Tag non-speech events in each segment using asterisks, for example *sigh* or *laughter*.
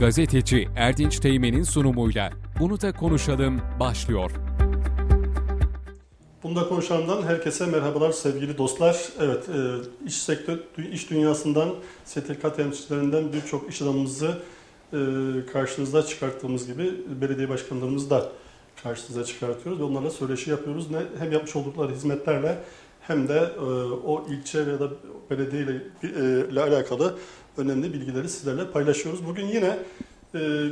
Gazeteci Erdinç Teğmen'in sunumuyla Bunu da konuşalım başlıyor. Bunda konuşandan herkese merhabalar sevgili dostlar. Evet, e, iş sektör, iş dünyasından, STK temsilcilerinden birçok iş adamımızı e, karşınıza çıkarttığımız gibi belediye başkanlarımızı da karşınıza çıkartıyoruz ve onlarla söyleşi yapıyoruz. Ne, hem yapmış oldukları hizmetlerle hem de e, o ilçe ya da belediye ile, alakalı önemli bilgileri sizlerle paylaşıyoruz. Bugün yine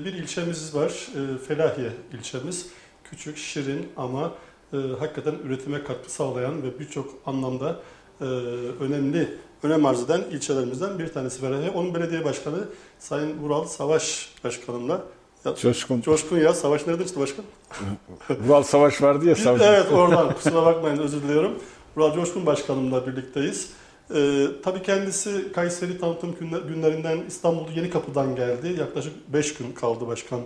bir ilçemiz var, Felahiye ilçemiz. Küçük, şirin ama e, hakikaten üretime katkı sağlayan ve birçok anlamda e, önemli önem arz eden ilçelerimizden bir tanesi Ferahiye. Onun belediye başkanı Sayın Vural Savaş Başkanımla Coşkun. Coşkun ya. Savaş nereden çıktı başkan? *laughs* Vural Savaş vardı ya. Savaş. evet oradan. Kusura bakmayın özür diliyorum. Vural Coşkun Başkanımla birlikteyiz. Ee, tabii kendisi Kayseri tanıtım günlerinden İstanbul Yeni Kapı'dan geldi. Yaklaşık 5 gün kaldı başkan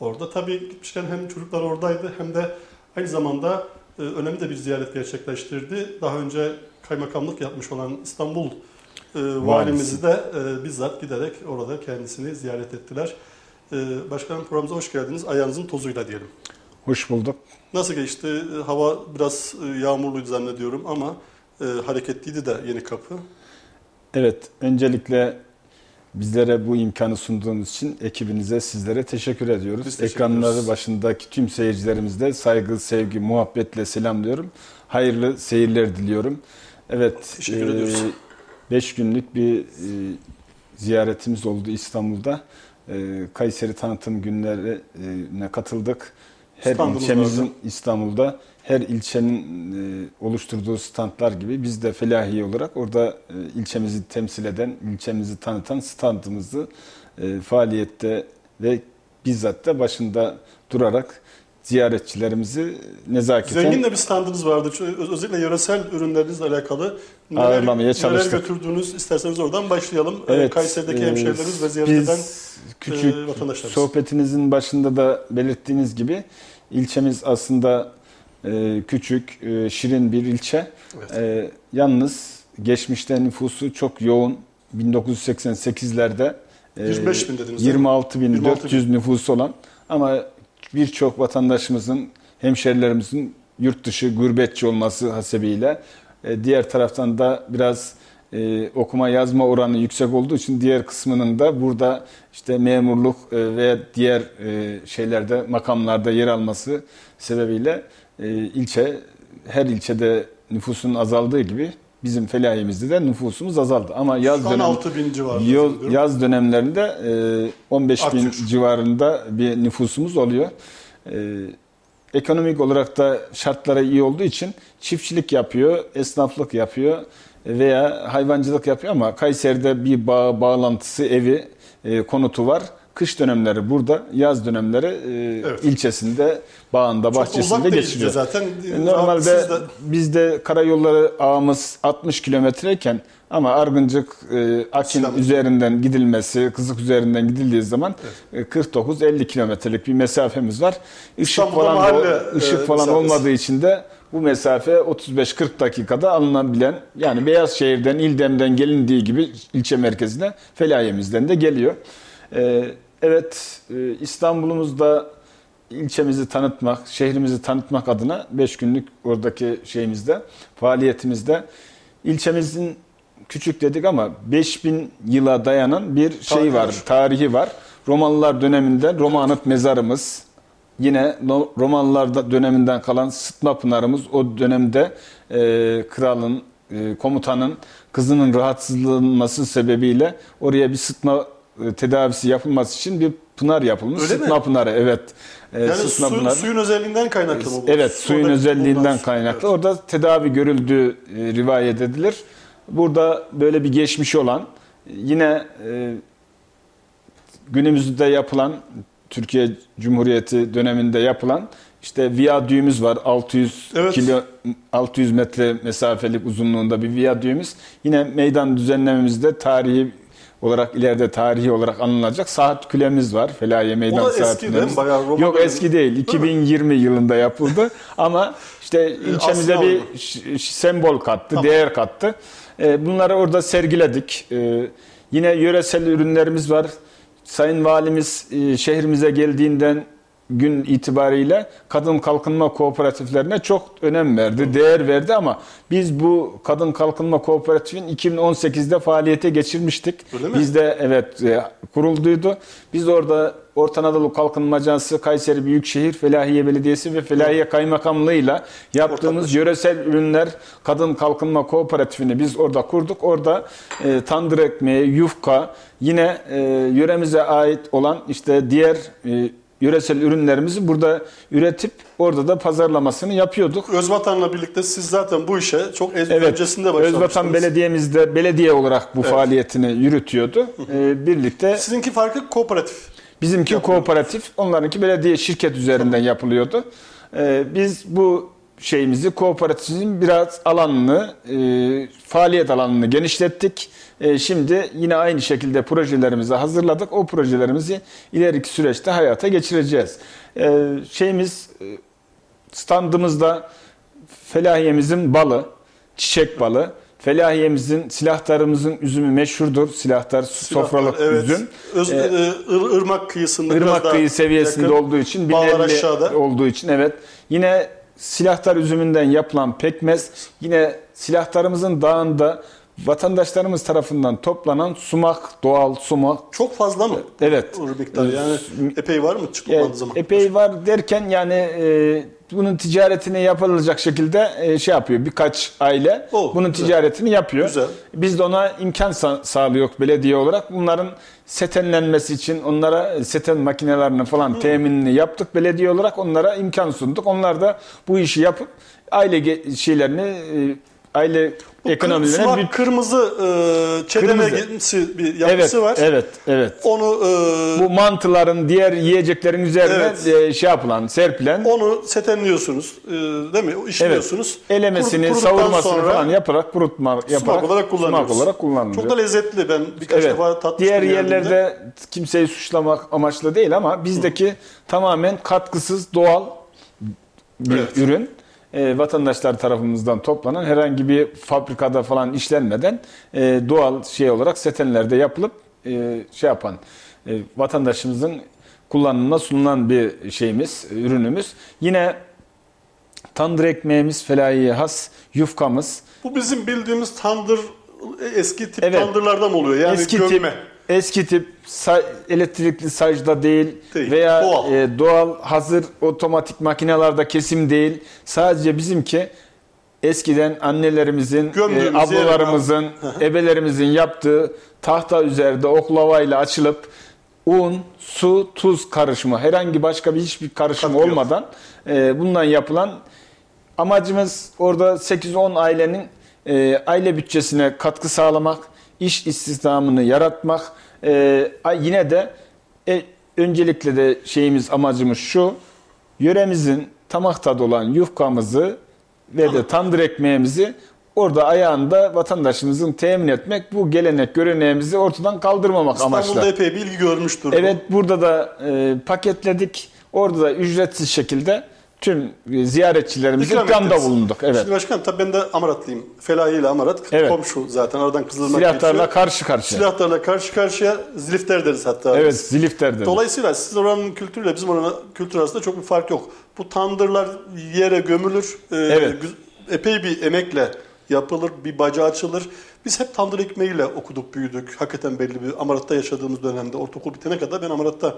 orada. Tabii gitmişken hem çocuklar oradaydı hem de Aynı zamanda e, önemli de bir ziyaret gerçekleştirdi. Daha önce kaymakamlık yapmış olan İstanbul e, valimizi de e, bizzat giderek orada kendisini ziyaret ettiler. E, başkanım programımıza hoş geldiniz. Ayağınızın tozuyla diyelim. Hoş bulduk. Nasıl geçti? E, hava biraz e, yağmurluydu zannediyorum ama e, hareketliydi de yeni kapı. Evet, öncelikle Bizlere bu imkanı sunduğunuz için ekibinize, sizlere teşekkür ediyoruz. Biz teşekkür Ekranları ediyoruz. başındaki tüm seyircilerimizde saygı, sevgi, muhabbetle selamlıyorum. Hayırlı seyirler diliyorum. Evet, teşekkür e, ediyoruz. Beş günlük bir e, ziyaretimiz oldu İstanbul'da. E, Kayseri tanıtım günlerine katıldık. Her ilçemizin. İstanbul'da her ilçenin e, oluşturduğu standlar gibi biz de Felahiye olarak orada e, ilçemizi temsil eden, ilçemizi tanıtan standımızı e, faaliyette ve bizzat da başında durarak ziyaretçilerimizi nezaketen... Zengin de bir standınız vardı. Özellikle yöresel ürünlerinizle alakalı neler, ağırlamaya çalıştık. Neler götürdünüz? İsterseniz oradan başlayalım. Evet, Kayseri'deki hemşehrilerimiz ve ziyaret eden küçük vatandaşlarımız. sohbetinizin başında da belirttiğiniz gibi ilçemiz aslında e, küçük, e, şirin bir ilçe. Evet. E, yalnız geçmişte nüfusu çok yoğun. 1988'lerde 25 bin dediniz. 26 bin 400 bin. nüfusu olan ama birçok vatandaşımızın, hemşerilerimizin yurt dışı gurbetçi olması hasebiyle diğer taraftan da biraz e, okuma yazma oranı yüksek olduğu için diğer kısmının da burada işte memurluk e, veya diğer e, şeylerde makamlarda yer alması sebebiyle e, ilçe her ilçede nüfusun azaldığı gibi bizim felahimizde de nüfusumuz azaldı. Ama yaz dönem 6 bin civarında. Yaz, yaz dönemlerinde e, 15 Artır. bin civarında bir nüfusumuz oluyor. E, ekonomik olarak da şartları iyi olduğu için çiftçilik yapıyor, esnaflık yapıyor veya hayvancılık yapıyor ama Kayseri'de bir bağ, bağlantısı, evi, e, konutu var. Kış dönemleri burada, yaz dönemleri e, evet. ilçesinde, bağında, bahçesinde geçiriyor. zaten. E, normalde de... bizde karayolları ağımız 60 kilometreyken ama Argıncık, e, Akin Sinan. üzerinden gidilmesi, Kızık üzerinden gidildiği zaman evet. 49-50 kilometrelik bir mesafemiz var. Işık falan mahalle, ışık e, falan olmadığı için de bu mesafe 35-40 dakikada alınabilen yani Beyazşehir'den, İldem'den gelindiği gibi ilçe merkezine Felahiye'mizden de geliyor. Ee, evet e, İstanbul'umuzda ilçemizi tanıtmak, şehrimizi tanıtmak adına 5 günlük oradaki şeyimizde, faaliyetimizde ilçemizin küçük dedik ama 5000 yıla dayanan bir şey var, tarihi var. Romalılar döneminden Roma anıt mezarımız, Yine Romalılar döneminden kalan sıtma pınarımız o dönemde e, kralın, e, komutanın kızının rahatsızlanması sebebiyle oraya bir sıtma tedavisi yapılması için bir pınar yapılmış. Öyle sıtma mi? pınarı evet. E, yani sıtma su, pınarı. suyun özelliğinden kaynaklı mı bu? Evet suyun Orada özelliğinden kaynaklı. Evet. Orada tedavi görüldüğü e, rivayet edilir. Burada böyle bir geçmiş olan yine e, günümüzde yapılan Türkiye Cumhuriyeti döneminde yapılan işte viyadüğümüz var. 600 evet. kilo 600 metre mesafelik uzunluğunda bir viyadüğümüz. Yine meydan düzenlememizde tarihi olarak ileride tarihi olarak anılacak saat külemiz var. Felahiye meydan saat eski değil mi? Bayağı Roma Yok eski değil. 2020 yılında yapıldı. *laughs* Ama işte ilçemize Aslında bir sembol kattı, tamam. değer kattı. E, bunları orada sergiledik. E, yine yöresel ürünlerimiz var Sayın Valimiz e, şehrimize geldiğinden gün itibariyle kadın kalkınma kooperatiflerine çok önem verdi, değer verdi ama biz bu kadın kalkınma kooperatifin 2018'de faaliyete geçirmiştik. Bizde evet e, kurulduydu. Biz orada Orta Anadolu Kalkınma Ajansı, Kayseri Büyükşehir, Felahiye Belediyesi ve Felahiye Kaymakamlığı'yla yaptığımız Ortaklaşa. yöresel ürünler kadın kalkınma kooperatifini biz orada kurduk. Orada e, tandır ekmeği, yufka, yine e, yöremize ait olan işte diğer e, yöresel ürünlerimizi burada üretip orada da pazarlamasını yapıyorduk. Özvatan'la birlikte siz zaten bu işe çok ez- Evet, öncesinde başlamıştınız. Özvatan Belediye'mizde belediye olarak bu faaliyetini yürütüyordu. E, birlikte Sizinki farkı kooperatif. Bizimki kooperatif, onlarınki belediye şirket üzerinden yapılıyordu. Ee, biz bu şeyimizi kooperatifin biraz alanını, e, faaliyet alanını genişlettik. E, şimdi yine aynı şekilde projelerimizi hazırladık. O projelerimizi ileriki süreçte hayata geçireceğiz. E, şeyimiz e, standımızda felahiyemizin balı, çiçek balı. Felahiyemizin, silahlarımızın üzümü meşhurdur. Silahlar sofralık evet. üzüm. Öz, Ee, ırmak kıyısında Irmak kıyı seviyesinde yakın. olduğu için Bağlar aşağıda. olduğu için evet. Yine silahlar üzümünden yapılan pekmez yine silahlarımızın dağında vatandaşlarımız tarafından toplanan sumak, doğal sumak. Çok fazla mı? Evet. O miktar yani epey var mı Evet, çıkmadığı zaman? epey var derken yani e, bunun ticaretini yapılacak şekilde e, şey yapıyor birkaç aile Oh, bunun güzel. ticaretini yapıyor. Güzel. Biz de ona imkan sa- sağlıyor belediye olarak. Bunların setenlenmesi için onlara seten makinelerini falan teminini yaptık belediye olarak onlara imkan sunduk. Onlar da bu işi yapıp aile şeylerini e, aile Bu ekonomilerine bir sumak kırmızı e, çedeme Kırmızı. gimsi bir yapısı evet, var. Evet, evet. Onu e, Bu mantıların diğer yiyeceklerin üzerine Evet. e, şey yapılan, serpilen onu setenliyorsunuz. E, değil mi? İşliyorsunuz. elemesini, Kurut- savurmasını falan yaparak kurutma yaparak olarak kullanıyoruz. sumak olarak kullanılıyor. Çok da lezzetli. Ben birkaç Evet. defa tatmıştım. Diğer yerlerde kimseyi suçlamak amaçlı değil ama bizdeki tamamen katkısız doğal bir Evet. ürün. E, vatandaşlar tarafımızdan toplanan herhangi bir fabrikada falan işlenmeden e, doğal şey olarak setenlerde yapılıp e, şey yapan e, vatandaşımızın kullanımına sunulan bir şeyimiz, ürünümüz. Yine tandır ekmeğimiz, felahiye has, yufkamız, Bu bizim bildiğimiz tandır eski tip Evet. tandırlardan oluyor. Yani eski gömme. tip eski tip sa- elektrikli sacda değil, Değil, veya doğal. e, doğal hazır otomatik makinelerde kesim değil. Sadece bizimki eskiden annelerimizin, e, ablalarımızın, ebelerimizin yaptığı tahta üzerinde oklavayla açılıp un, su, tuz karışımı herhangi başka bir hiçbir karışım Katkı olmadan e, bundan yapılan Amacımız orada 8-10 ailenin e, aile bütçesine katkı sağlamak, iş istihdamını yaratmak. E, yine de e, öncelikle de şeyimiz amacımız şu, yöremizin tamak tadı olan yufkamızı ve de tandır ekmeğimizi orada ayağında vatandaşımızın temin etmek, bu gelenek göreneğimizi ortadan kaldırmamak İstanbul'da amaçlı. epey bilgi görmüştür. Evet burada da e, paketledik. Orada da ücretsiz şekilde tüm ziyaretçilerimize İkram ikramda ettiniz. bulunduk. Evet. Şimdi başkanım tabii ben de Amaratlıyım. Felahi ile Amarat Evet. komşu zaten aradan Kızılırmak Silahlarla geçiyor. karşı karşıya. Silahlarla karşı karşıya zilifter deriz hatta. Evet, biz. Zilifter dedi. Dolayısıyla siz oranın kültürüyle bizim oranın kültür arasında çok bir fark yok. Bu tandırlar yere gömülür. Ee, Evet. Epey bir emekle yapılır, bir baca açılır. Biz hep tandır ekmeğiyle okuduk, büyüdük. Hakikaten belli bir Amarat'ta yaşadığımız dönemde, ortaokul bitene kadar ben Amarat'ta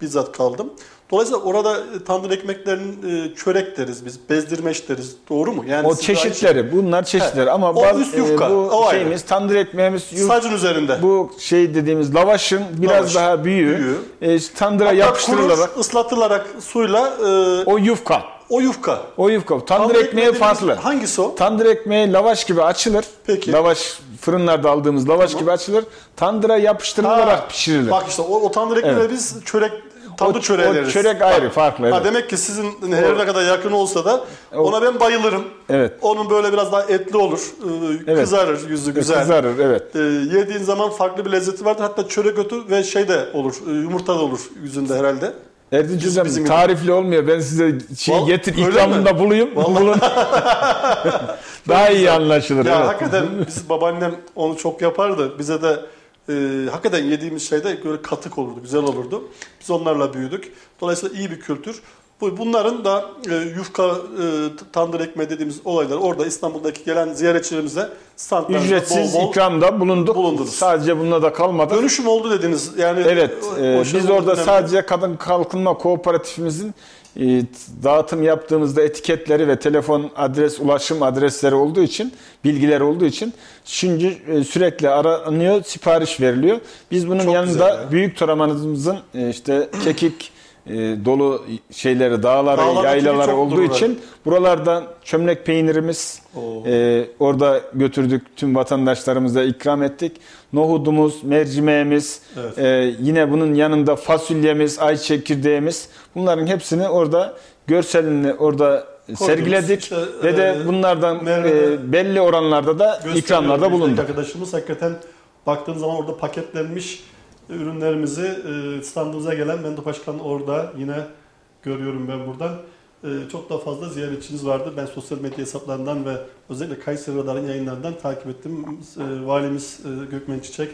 bizzat kaldım. Dolayısıyla orada e, tandır ekmeklerin e, çörek deriz biz, bezdirmeç deriz. Doğru mu? Yani o de aynı çeşitleri, bunlar çeşitleri He. ama O bazı üst yufka, e, bu o ayrı. şeyimiz tandır ekmeğimiz yuf- Sacın üzerinde. bu şey dediğimiz lavaşın biraz Lavaş, daha büyüğü, büyüğü. e, tandıra Hatta yapıştırılarak kurur, ıslatılarak suyla e, o yufka. O yufka. O yufka. Tandır, Tandır ekmeği farklı. Hangisi o? Tandır ekmeği lavaş gibi açılır. Peki. Lavaş fırınlarda aldığımız lavaş gibi açılır. Tandıra yapıştırılarak Ha, pişirilir. Bak işte o, o tandır ekmeği Evet. biz çörek tandır çöreği o deriz. çörek ayrı, farklı, Ha, evet. demek ki sizin her ne kadar yakın olsa da ona ben bayılırım. Evet. Onun böyle biraz daha etli olur. Ee, Evet. Kızarır yüzü güzel. Kızarır evet. Ee, yediğin zaman farklı bir lezzeti vardır. Hatta çörek otu ve şey de olur. e, Yumurta da olur yüzünde herhalde. Erdinç Hocam bizim- tarifli olmuyor. Ben size şey Val- getir ikramında bulayım. Bulun. *laughs* Daha iyi anlaşılır. Ya evet. hakikaten biz babaannem onu çok yapardı. Bize de e, hakikaten yediğimiz şey de böyle katık olurdu, güzel olurdu. Biz onlarla büyüdük. Dolayısıyla iyi bir kültür. Bu- Bunların da e, yufka, e, tandır ekmeği dediğimiz olaylar orada İstanbul'daki gelen ziyaretçilerimize standlarında Ücretsiz bol bol ikramda bulunduk. bulundunuz. Sadece bununla da kalmadık. dönüşüm oldu dediniz. Yani Evet, e, o biz orada önemli. sadece Kadın Kalkınma Kooperatifimizin e, dağıtım yaptığımızda etiketleri ve telefon adres, ulaşım adresleri olduğu için, bilgiler olduğu için şimdi e, sürekli aranıyor, sipariş veriliyor. Biz bunun Çok yanında güzel ya. büyük toramanımızın e, işte kekik e, dolu şeyleri, dağları, Dağlardaki yaylaları olduğu için buralardan çömlek peynirimiz Oo. e, orada götürdük tüm vatandaşlarımıza ikram ettik. Nohudumuz, mercimeğimiz, Evet. e, yine bunun yanında fasulyemiz, ay çekirdeğimiz bunların hepsini orada görselini orada sergiledik İşte, ve de e, bunlardan Merve'de e, belli oranlarda da ikramlarda bulunduk. Arkadaşımız hakikaten baktığın zaman orada paketlenmiş ürünlerimizi e, standımıza gelen Mendo Başkan orada yine görüyorum ben buradan. E, Çok daha fazla ziyaretçiniz vardı. Ben sosyal medya hesaplarından ve özellikle Kayseri Radar'ın yayınlarından takip ettim. E, Valimiz e, Gökmen Çiçek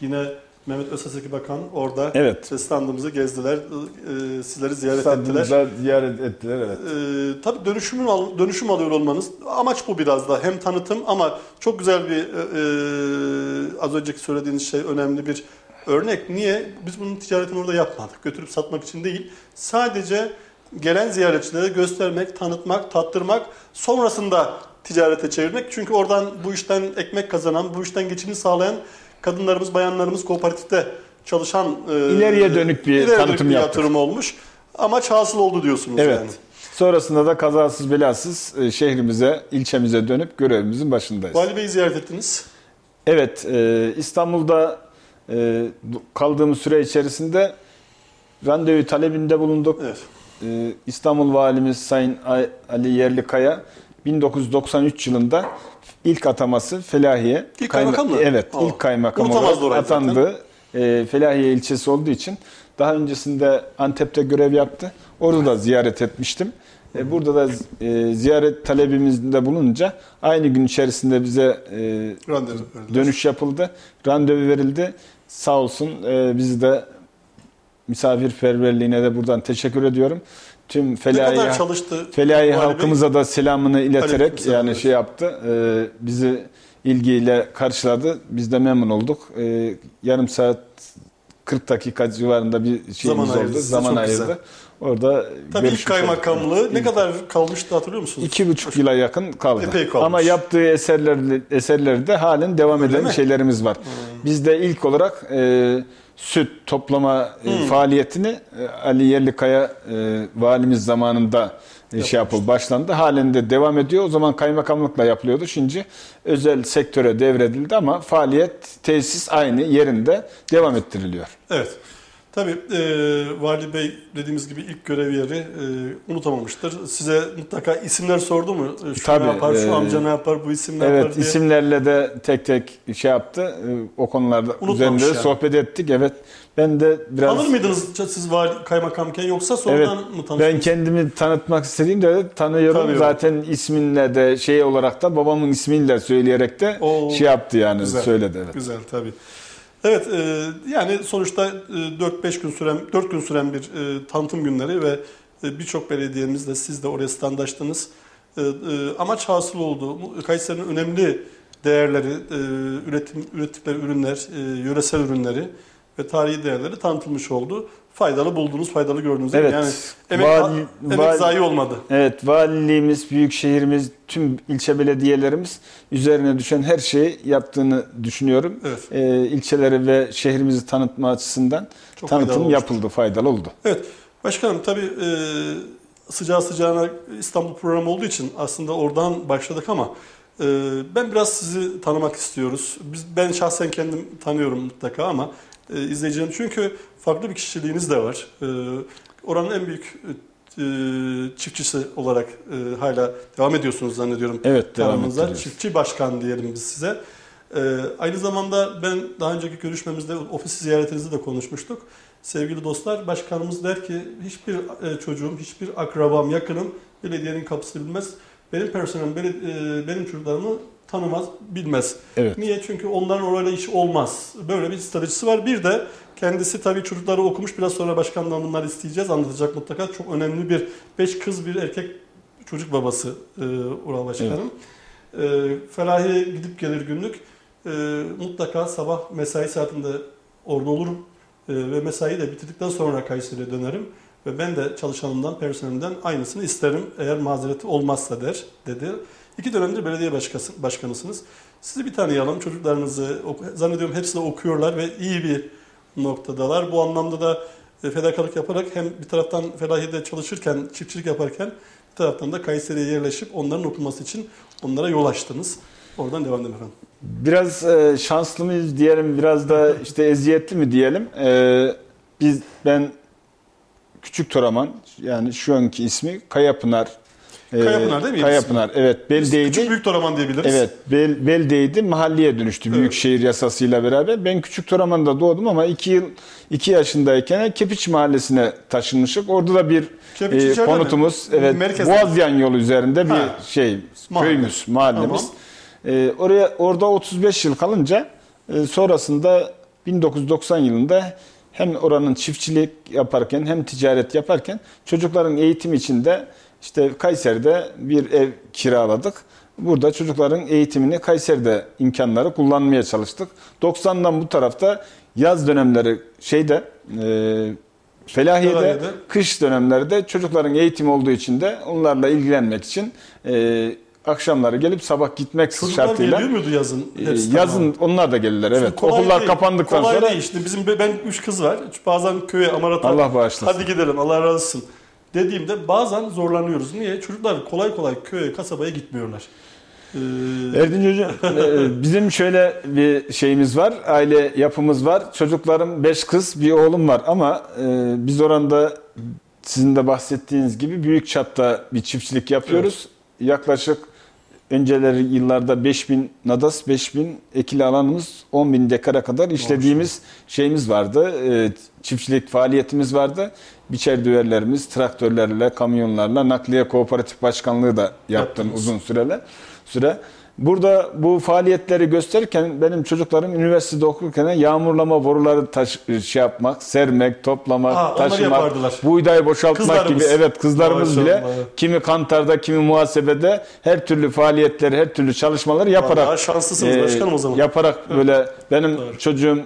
yine Mehmet Özseseki Bakan orada Evet. e, standımızı gezdiler. E, Sizleri ziyaret ettiler. Standımıza ziyaret ettiler evet. Ee, tabii dönüşümün al- dönüşüm alıyor olmanız. Amaç bu biraz da. Hem tanıtım ama çok güzel bir e, e, az önceki söylediğiniz şey önemli bir örnek. Niye? Biz bunun ticaretini orada yapmadık. Götürüp satmak için değil. Sadece gelen ziyaretçilere göstermek, tanıtmak, tattırmak, sonrasında ticarete çevirmek. Çünkü oradan bu işten ekmek kazanan, bu işten geçimini sağlayan kadınlarımız, bayanlarımız kooperatifte çalışan e, İleriye dönük bir ileriye tanıtım bir yaptık. yatırım olmuş. Amaç hasıl oldu diyorsunuz Evet. yani. Sonrasında da kazasız belasız e, şehrimize, ilçemize dönüp görevimizin başındayız. Vali Bey'i ziyaret ettiniz. Evet, e, İstanbul'da e, kaldığımız süre içerisinde randevu talebinde bulunduk. Evet. E, İstanbul Valimiz Sayın Ay- Ali Yerlikaya 1993 yılında ilk ataması Felahiye. İlk kaymakam mı? Evet, Aa, ilk kaymakam olarak atandı. E, Felahiye ilçesi olduğu için daha öncesinde Antep'te görev yaptı. Orada da ziyaret etmiştim. E, Burada da e, ziyaret talebimizde bulununca aynı gün içerisinde bize e, Randevu dönüş yapıldı. Randevu verildi. Sağ olsun e, bizi de misafirperverliğine de buradan teşekkür ediyorum. Tüm Felahi, çalıştı? Felahi halkımıza da selamını ileterek yani şey yaptı. e, bizi ilgiyle karşıladı. Biz de memnun olduk. E, yarım saat 40 dakika civarında bir şeyimiz Zaman oldu. ayırdı Zaman çok ayırdı. güzel. Orada Tabii ilk kaymakamlığı olduk. ne kadar kalmıştı hatırlıyor musunuz? İki buçuk yıla yakın kaldı. Epey kalmış. Ama yaptığı eserleri, eserleri de halen devam Öyle eden mi? şeylerimiz var. Biz de ilk olarak e, süt toplama e, Hmm. faaliyetini e, Ali Yerlikaya e, valimiz zamanında e, şey yapıldı, başlandı. Halen de devam ediyor. O zaman kaymakamlıkla yapılıyordu. Şimdi özel sektöre devredildi ama faaliyet, tesis aynı yerinde devam ettiriliyor. Evet. Tabii e, Vali Bey dediğimiz gibi ilk görev yeri e, unutamamıştır. Size mutlaka isimler sordu mu? Şu Tabii, ne yapar, şu e, amca ne yapar, bu isim ne yapar Evet, isimlerle de tek tek şey yaptı. E, O konularda üzerinde yani. sohbet ettik. Evet. Ben de biraz Tanır mıydınız siz vali, kaymakamken yoksa sonradan Evet, mı tanıştınız? ben kendimi tanıtmak istediğimde tanıyorum. Tanıyorum. Zaten isminle de şey olarak da babamın ismiyle söyleyerek de Oo, şey yaptı yani güzel. söyledi. Evet. Güzel tabii. Evet e, yani sonuçta e, 4-5 gün süren 4 gün süren bir e, tanıtım günleri ve e, birçok belediyemiz de siz de oraya standaştınız. E, e, amaç hasıl oldu. Kayseri'nin önemli değerleri, e, üretim ürettikleri ürünler, e, yöresel ürünleri ve tarihi değerleri tanıtılmış oldu. Faydalı buldunuz, faydalı gördünüz. Evet. Yani emek, Vali- emek vali- zayi olmadı. Evet, valiliğimiz, büyükşehirimiz, tüm ilçe belediyelerimiz üzerine düşen her şeyi yaptığını düşünüyorum. Evet. Ee, ilçeleri ve şehrimizi tanıtma açısından Çok tanıtım yapıldı, faydalı oldu. Evet. Başkanım tabii e, sıcağı sıcağına İstanbul programı olduğu için aslında oradan başladık ama e, ben biraz sizi tanımak istiyoruz. Biz, ben şahsen kendim tanıyorum mutlaka ama e, izleyicilerim çünkü farklı bir kişiliğiniz de var. E, oranın en büyük e, çiftçisi olarak e, hala devam ediyorsunuz zannediyorum. Evet, devam ettiriyoruz. Çiftçi başkan diyelim biz size. Aynı zamanda ben daha önceki görüşmemizde ofis ziyaretinizde de konuşmuştuk. Sevgili dostlar, başkanımız der ki hiçbir e, çocuğum, hiçbir akrabam, yakınım belediyenin kapısını bilmez. Benim personelim, beli- e, benim çocuklarımı tanımaz, bilmez. Evet. Niye? Çünkü onların orayla iş olmaz. Böyle bir stratejisi var. Bir de kendisi tabii çocukları okumuş. Biraz sonra başkandan bunları isteyeceğiz. Anlatacak mutlaka. Çok önemli bir beş kız bir erkek çocuk babası e, Ural Başkanım. E, Felahi'ye gidip gelir günlük. E, mutlaka sabah mesai saatinde orada olurum. E, ve mesai de bitirdikten sonra Kayseri'ye dönerim. Ve ben de çalışanımdan, personelimden aynısını isterim eğer mazereti olmazsa der dedi. İki dönemdir belediye başkası, başkanısınız. Sizi bir tanıyalım. Çocuklarınızı zannediyorum hepsi de okuyorlar ve iyi bir noktadalar. Bu anlamda da e, fedakarlık yaparak hem bir taraftan Felahiye'de çalışırken, çiftçilik yaparken bir taraftan da Kayseri'ye yerleşip onların okunması için onlara yol açtınız. Oradan devam edelim efendim. Biraz e, şanslı mıyız diyelim, biraz da işte eziyetli mi diyelim. E, biz ben Küçük Toraman yani şu anki ismi Kayapınar. E, Kayapınar değil mi Kayapınar evet beldeydi. Küçük Büyük Toraman diyebiliriz. Evet, Bel, Belde'ydi, mahalleye dönüştü Büyükşehir yasasıyla beraber. Ben Küçük Toraman'da doğdum ama 2 yıl 2 yaşındayken Kepiç Mahallesi'ne taşınmışık. Orada da bir Kepiç e, konutumuz, mi? evet, Merkezde. Boğazyan yolu üzerinde bir Ha. şey, Mahalle. köyümüz, mahallemiz. E, oraya orada 35 yıl kalınca e, sonrasında 1990 yılında hem oranın çiftçilik yaparken hem ticaret yaparken çocukların eğitimi için de işte Kayseri'de bir ev kiraladık. Burada çocukların eğitimini Kayseri'de imkanları kullanmaya çalıştık. 90'dan bu tarafta yaz dönemleri şeyde e, Felahiye'de, Felahiye'de. kış dönemlerde çocukların eğitim olduğu için de onlarla ilgilenmek için e, akşamları gelip sabah gitmek Çocuklar şartıyla geliyor muydu yazın? e, Hepsi yazın onlar da gelirler. Şimdi Evet. kolay Okullar değil. kapandıktan kolay sonra değil. İşte bizim ben üç kız var. Bazen köye amarata Allah bağışlasın. hadi gidelim Allah razı olsun dediğimde bazen zorlanıyoruz. Niye? Çocuklar kolay kolay köye, kasabaya gitmiyorlar. Ee, Erdinç Hocam, e, bizim şöyle bir şeyimiz var, aile yapımız var. Çocuklarım beş kız, bir oğlum var ama e, biz oranda sizin de bahsettiğiniz gibi büyük çapta bir çiftçilik yapıyoruz. Yaklaşık önceleri yıllarda 5000 nadas, 5000 ekili alanımız, 10.000 dekara kadar işlediğimiz şeyimiz vardı. E, çiftçilik faaliyetimiz vardı. Biçer düverlerimiz, traktörlerle, kamyonlarla nakliye kooperatif başkanlığı da yaptım Yaptınız. uzun süreler süre. Burada bu faaliyetleri gösterirken benim çocuklarım üniversitede okurken yağmurlama boruları taş, şey yapmak, sermek, toplamak, Ha, taşımak, buğday boşaltmak Kızlarımız. gibi evet kızlarımız Maşallah. bile kimi kantarda, kimi muhasebede her türlü faaliyetleri, her türlü çalışmaları yaparak Vallahi şanslısınız e, başkanım o zaman. Yaparak böyle benim Doğru. çocuğum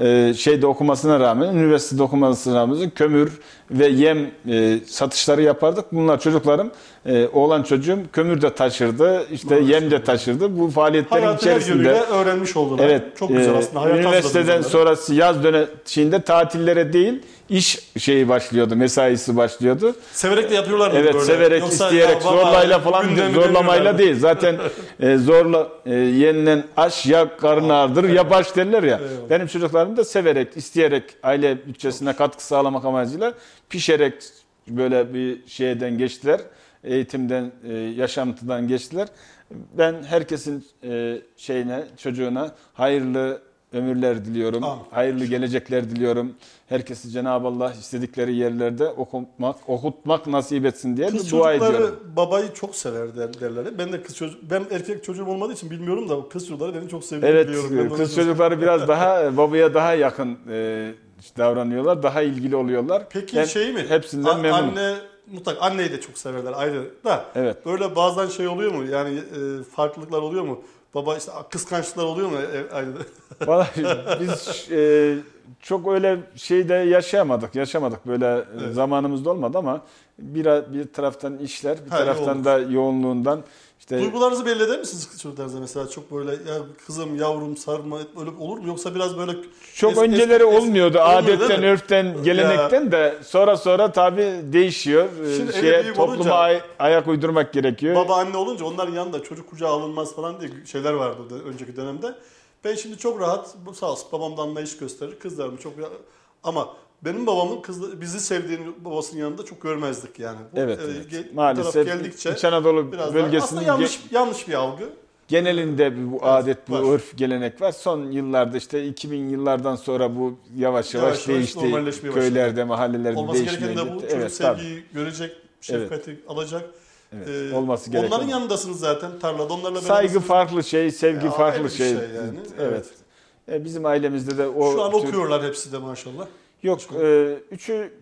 e, şeyde okumasına rağmen, üniversitede okumasına rağmen kömür ve yem e, satışları yapardık. Bunlar çocuklarım, e, oğlan çocuğum kömür de taşırdı, işte yem de taşırdı. Bu faaliyetlerin Hayatı her içerisinde yönüyle öğrenmiş oldular. Evet. Çok güzel e, aslında. Hayat üniversiteden sonrası yaz döneminde tatillere değil iş şeyi başlıyordu, mesaisi başlıyordu. Severek de yapıyorlar mı Evet böyle? severek, Yoksa isteyerek, ya zorlayla falan değil, zorlamayla değil. Zaten *laughs* e, zorla e, yenilen aş ya karın ağrıdır ya baş derler ya. Eyvallah. Benim çocuklarım da severek, isteyerek aile bütçesine katkı sağlamak amacıyla pişerek böyle bir şeyden geçtiler. Eğitimden, e, yaşantıdan geçtiler. Ben herkesin e, şeyine, çocuğuna hayırlı ömürler diliyorum. Amin. Hayırlı gelecekler diliyorum. Herkesi Cenab-ı Allah istedikleri yerlerde okutmak, okutmak nasip etsin diye Kız dua çocukları ediyorum. babayı çok sever der, derler. Ben de kız çocuk, ben erkek çocuğum olmadığı için bilmiyorum da kız çocukları beni çok sevdiğini Evet, biliyorum. De kız çocukları biraz *laughs* daha babaya daha yakın e, davranıyorlar, daha ilgili oluyorlar. Peki Ben şey mi? Hepsinden memnunum. Anne mutlaka anneyi de çok severler ayrı da. Evet. Böyle bazen şey oluyor mu? Yani e, farklılıklar oluyor mu? Baba işte kıskançlıklar oluyor mu e, ailede? *laughs* Vallahi biz e, çok öyle şeyde yaşayamadık, yaşamadık böyle e, Evet. zamanımızda olmadı ama bir bir taraftan işler, bir Ha, taraftan da yoğunluğundan işte Duygularınızı belli eder misiniz çocuklarınıza mesela? Çok böyle ya kızım yavrum sarma öyle olur mu? Yoksa biraz böyle Çok es- önceleri es- es- olmuyordu. olmuyor değil Adetten, örften, gelenekten de sonra sonra tabi değişiyor. Ee, Şimdi Şeye, topluma olunca- ay- ayak uydurmak gerekiyor. Baba anne olunca onların yanında çocuk kucağa alınmaz falan diye şeyler vardı önceki dönemde. Ben şimdi çok rahat, sağ olsun babam da anlayış gösterir. Kızlarımı çok ya- ama benim babamın kızı, bizi sevdiğini babasının yanında çok görmezdik yani. Bu, Evet, e, evet. ge- Maalesef geldikçe İç Anadolu bölgesinin aslında yanlış yanlış bir algı. genelinde bu adet, bu var. örf, gelenek var. Son yıllarda işte 2000 yıllardan sonra bu yavaş yavaş, Yavaş değişti. normalleşmeye başladı. Köylerde, mahallelerde Olması gereken de bu çocuk Evet, tabii. sevgiyi görecek, şefkati alacak. Evet, Ee, olması gereken. Onların yanındasınız zaten tarlada. Onlarla Saygı farklı şey, sevgi Ya, farklı şey. şey yani, Evet. E, bizim ailemizde de o Şu an tür- okuyorlar hepsi de maşallah. Yok, e, üçü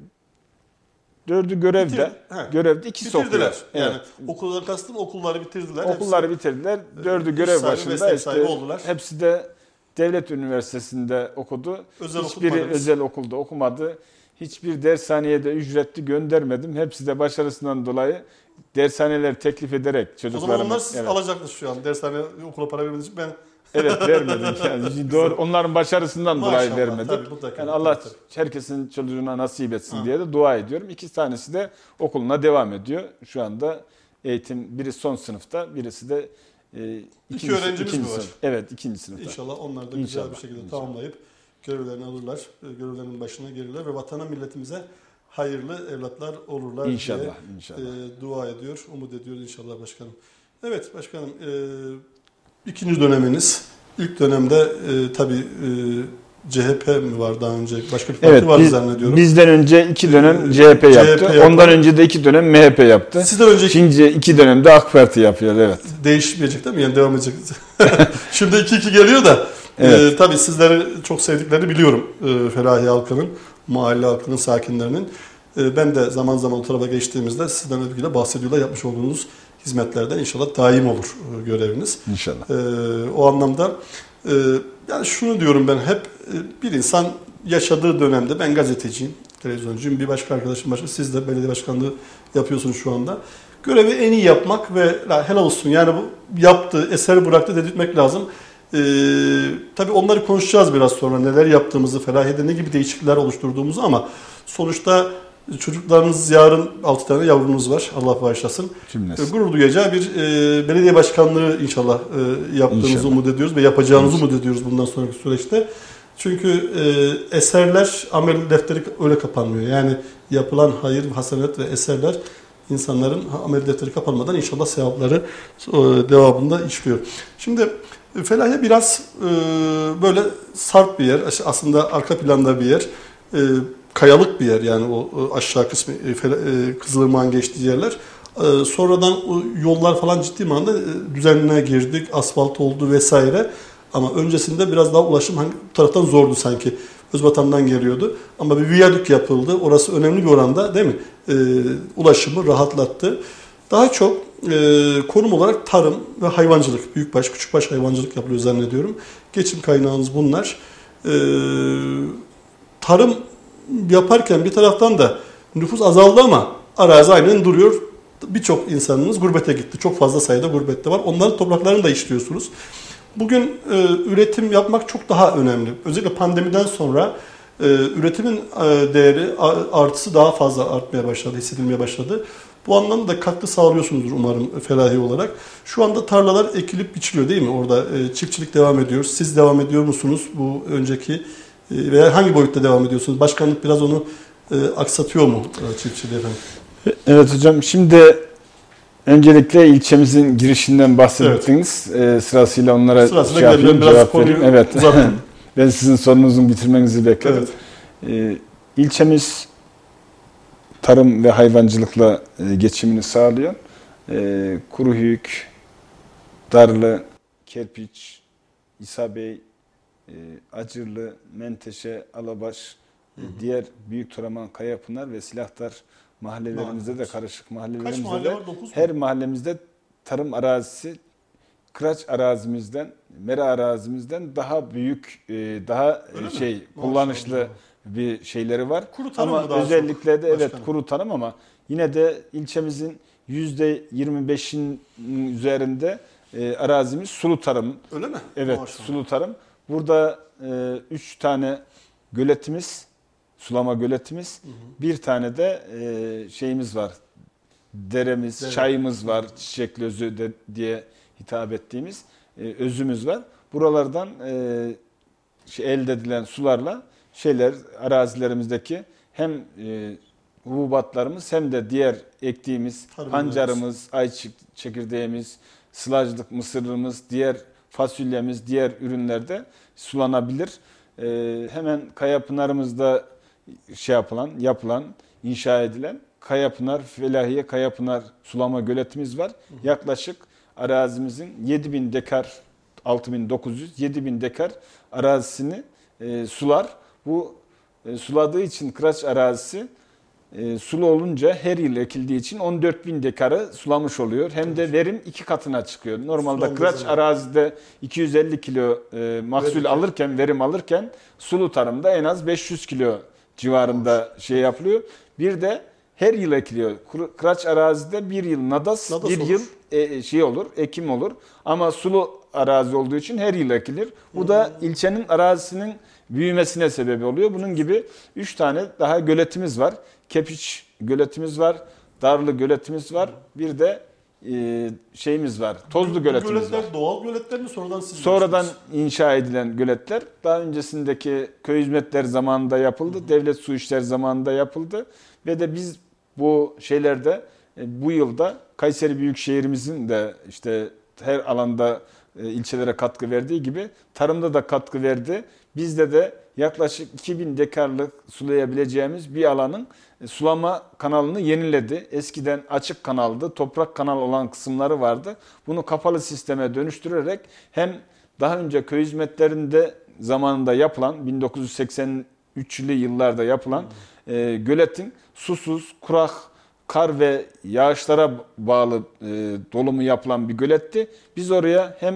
dördü görevde. Bitir- he. Görevde ikisi Bitirdiler. okuyor. Yani Evet. okuldan kastım okulları bitirdiler. Okulları bitirdiler. Dördü iş görev başında. işte oldular. hepsi de devlet üniversitesinde okudu. Özel Hiçbiri okumadınız. özel okulda okumadı. Hiçbir dershaneye de ücretli göndermedim. Hepsi de başarısından dolayı dershaneler teklif ederek O çocuklarımı... zaman onlar siz evet. alacaksınız şu an. Dershane okula para vermediğiniz için ben Evet vermedim. Yani *laughs* doğru, onların başarısından dolayı Maşallah, vermedik. tabii, mutlaka, yani Allah tabii, herkesin çocuğuna nasip etsin Ha. diye de dua ediyorum. İki tanesi de okuluna devam ediyor. Şu anda eğitim biri son sınıfta, birisi de e, ikinci, öğrencimiz ikinci mi var? sınıf. Evet, ikinci sınıfta. inşallah onlar da güzel İnşallah, bir şekilde inşallah. tamamlayıp görevlerini alırlar. e, Görevlerinin başına gelirler ve vatana milletimize hayırlı evlatlar olurlar diye İnşallah, inşallah. e, dua ediyor, umut ediyoruz inşallah başkanım. Evet başkanım, e, ikinci döneminiz. İlk dönemde e, tabii e, CHP mi var daha önce? Başka bir parti Evet, vardı biz- zannediyorum. bizden önce iki dönem Ee, CHP yaptı. yaptı. Ondan önce de iki dönem MHP yaptı. Sizden önceki Şimdi iki dönemde AK Parti yapıyor, evet. değişmeyecek değil mi? Yani devam edecek. *laughs* Şimdi 2-2 geliyor da Evet. e, tabii sizleri çok sevdiklerini biliyorum e, Ferahi halkının, mahalle halkının, sakinlerinin. E, ben de zaman zaman o tarafa geçtiğimizde sizden övgüyle bahsediyorlar. Yapmış olduğunuz hizmetlerden inşallah daim olur e, göreviniz. İnşallah. E, o anlamda e, yani şunu diyorum ben hep e, bir insan yaşadığı dönemde ben gazeteciyim, televizyoncuyum. Bir başka arkadaşım başka siz de belediye başkanlığı yapıyorsunuz şu anda. Görevi en iyi yapmak ve la helal olsun yani bu yaptı, eseri bıraktı dedirtmek lazım. Ee, tabii onları konuşacağız biraz sonra neler yaptığımızı, Felahiye'de ne gibi değişiklikler oluşturduğumuzu ama sonuçta çocuklarınız yarın 6 tane yavrunuz var Allah bağışlasın. Cümlesi. E, gurur duyacağı bir e, belediye başkanlığı inşallah e, yaptığınızı İnşallah. umut ediyoruz ve yapacağınızı İnşallah. umut ediyoruz bundan sonraki süreçte. Çünkü e, eserler amel defteri öyle kapanmıyor. Yani yapılan hayır, hasenet ve eserler insanların amel defteri kapanmadan inşallah sevapları e, devamında işliyor. Şimdi e, Felahiye biraz e, böyle sarp bir yer. Aslında arka planda bir yer. E, kayalık bir yer yani o aşağı kısmı e, e, Kızılırmak'ın geçtiği yerler. E, sonradan yollar falan ciddi manada düzenine girdik, asfalt oldu vesaire. Ama öncesinde biraz daha ulaşım hangi bu taraftan zordu sanki. Özbatan'dan geliyordu. Ama bir viyadük yapıldı. Orası önemli bir oranda değil mi? Ulaşımı rahatlattı. Daha çok e, konum olarak tarım ve hayvancılık, büyükbaş, küçükbaş hayvancılık yapılıyor zannediyorum. Geçim kaynağınız bunlar. Tarım yaparken bir taraftan da nüfus azaldı ama arazi aynen duruyor. Birçok insanımız gurbete gitti. Çok fazla sayıda gurbette var. Onların topraklarını da işliyorsunuz. Bugün e, üretim yapmak çok daha önemli. Özellikle pandemiden sonra e, üretimin e, değeri artısı daha fazla artmaya başladı, hissedilmeye başladı. Bu anlamda da katkı sağlıyorsunuzdur umarım felahi olarak. Şu anda tarlalar ekilip biçiliyor değil mi? Orada e, çiftçilik devam ediyor. Siz devam ediyor musunuz bu önceki veya hangi boyutta devam ediyorsunuz? Başkanlık biraz onu e, aksatıyor mu e, çiftçiliği efendim? Evet hocam şimdi öncelikle ilçemizin girişinden bahsettiniz. Ee, sırasıyla onlara Sırasıyla şey yapayım. Biraz cevap vereyim. Evet. *laughs* ben sizin sorunuzun bitirmenizi bekledim. Evet. Ee, ilçemiz tarım ve hayvancılıkla e, geçimini sağlıyor. Ee, Kuruhüyük, Darlı, Kerpiç, İsa Bey, e, Acırlı, Menteşe, Alabaş, e, diğer Büyük Toraman, Kayapınar ve Silahtar mahallelerimizde de Mahalleler. karışık mahallelerimizde mahalle de var? 9 mu? her mahallemizde tarım arazisi Kıraç arazimizden, Mera arazimizden daha büyük, e, daha Öyle mi? şey Maşallah. kullanışlı bir şeyleri var. Kuru tarım ama daha özellikle de evet başkanım? kuru tarım ama yine de ilçemizin yüzde 25'in üzerinde e, arazimiz sulu tarım. Öyle mi? Evet Maşallah. sulu tarım. Burada e, üç tane göletimiz, sulama göletimiz, bir tane de e, şeyimiz var. Deremiz, Dere. çayımız var, çiçekli özü de, diye hitap ettiğimiz e, özümüz var. Buralardan e, şey, elde edilen sularla şeyler arazilerimizdeki hem e, hububatlarımız hem de diğer ektiğimiz Tarım pancarımız, ayçiçek çekirdeğimiz, sılajlık mısırımız, diğer fasulyemiz, diğer ürünlerde sulanabilir. E, hemen Kayapınar'ımızda şey yapılan, yapılan, inşa edilen Kayapınar, Felahiye Kayapınar sulama göletimiz var. Yaklaşık arazimizin 7000 dekar 6900 7000 dekar arazisini e, sular. Bu e, suladığı için Kıraç arazisi e, sulu olunca her yıl ekildiği için 14 bin dekarı sulamış oluyor. Hem de verim iki katına çıkıyor. Normalde Sulandığı Kıraç zaman. arazide 250 kilo e, mahsul Verim. alırken, verim alırken sulu tarımda en az 500 kilo civarında şey yapılıyor. Bir de her yıl ekiliyor. Kır- Kıraç arazide bir yıl nadas, Nadas bir olur. yıl e, şey olur, ekim olur. Ama sulu arazi olduğu için her yıl ekilir. Bu da ilçenin arazisinin büyümesine sebep oluyor. Bunun gibi 3 tane daha göletimiz var. Kepiç göletimiz var, Darlı göletimiz var. Bir de e, şeyimiz var, Tozlu göletimiz var. göletler doğal göletler mi sonradan siz Sonradan yaptınız? inşa edilen göletler daha öncesindeki köy hizmetleri zamanında yapıldı. Devlet su işleri zamanında yapıldı. Ve de biz bu şeylerde e, bu yılda Kayseri Büyükşehirimizin de işte her alanda e, ilçelere katkı verdiği gibi tarımda da katkı verdi. Bizde de yaklaşık 2000 dekarlık sulayabileceğimiz bir alanın e, sulama kanalını yeniledi. Eskiden açık kanaldı, toprak kanal olan kısımları vardı. Bunu kapalı sisteme dönüştürerek hem daha önce köy hizmetlerinde zamanında yapılan 1983'lü yıllarda yapılan e, göletin susuz, kurak, kar ve yağışlara bağlı e, dolumu yapılan bir göletti. Biz oraya hem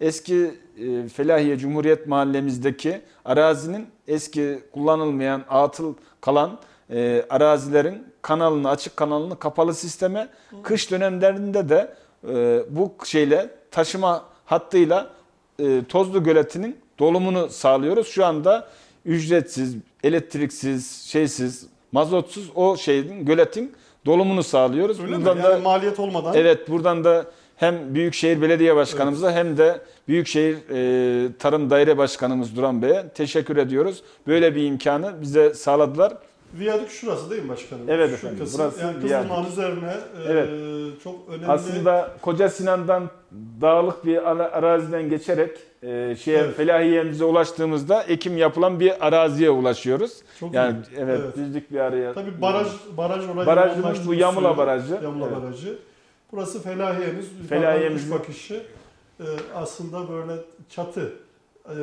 eski e, Felahiye Cumhuriyet Mahallemizdeki arazinin eski kullanılmayan atıl kalan e, arazilerin kanalını açık kanalını kapalı sisteme kış dönemlerinde de e, bu şeyle taşıma hattıyla e, Tozlu Göleti'nin dolumunu sağlıyoruz. Şu anda ücretsiz, elektriksiz, şeysiz, mazotsuz o şeyin göletin dolumunu sağlıyoruz. Öyle mi? Buradan Yani da maliyet olmadan Evet buradan da hem Büyükşehir Belediye Başkanımıza hem de Büyükşehir e, Tarım Daire Başkanımız Duran Bey'e teşekkür ediyoruz. Böyle bir imkanı bize sağladılar. viyadük şurası değil mi başkanım? Evet Şu efendim, kısım, burası yani. Kızılmağın üzerine e, Evet. çok önemli. Aslında Koca Sinan'dan dağlık bir ara- araziden geçerek e, şeye Evet. Felahiye'mize ulaştığımızda ekim yapılan bir araziye ulaşıyoruz. Çok yani iyi. evet, Evet. düzlük bir araya. Tabii baraj baraj orayı Barajımız bu Yamula suyu. Barajı. Yamula Evet. Barajı. Burası Felahiye'miz. Felahiye'miz. Bakışı. Ee, aslında böyle çatı e, e,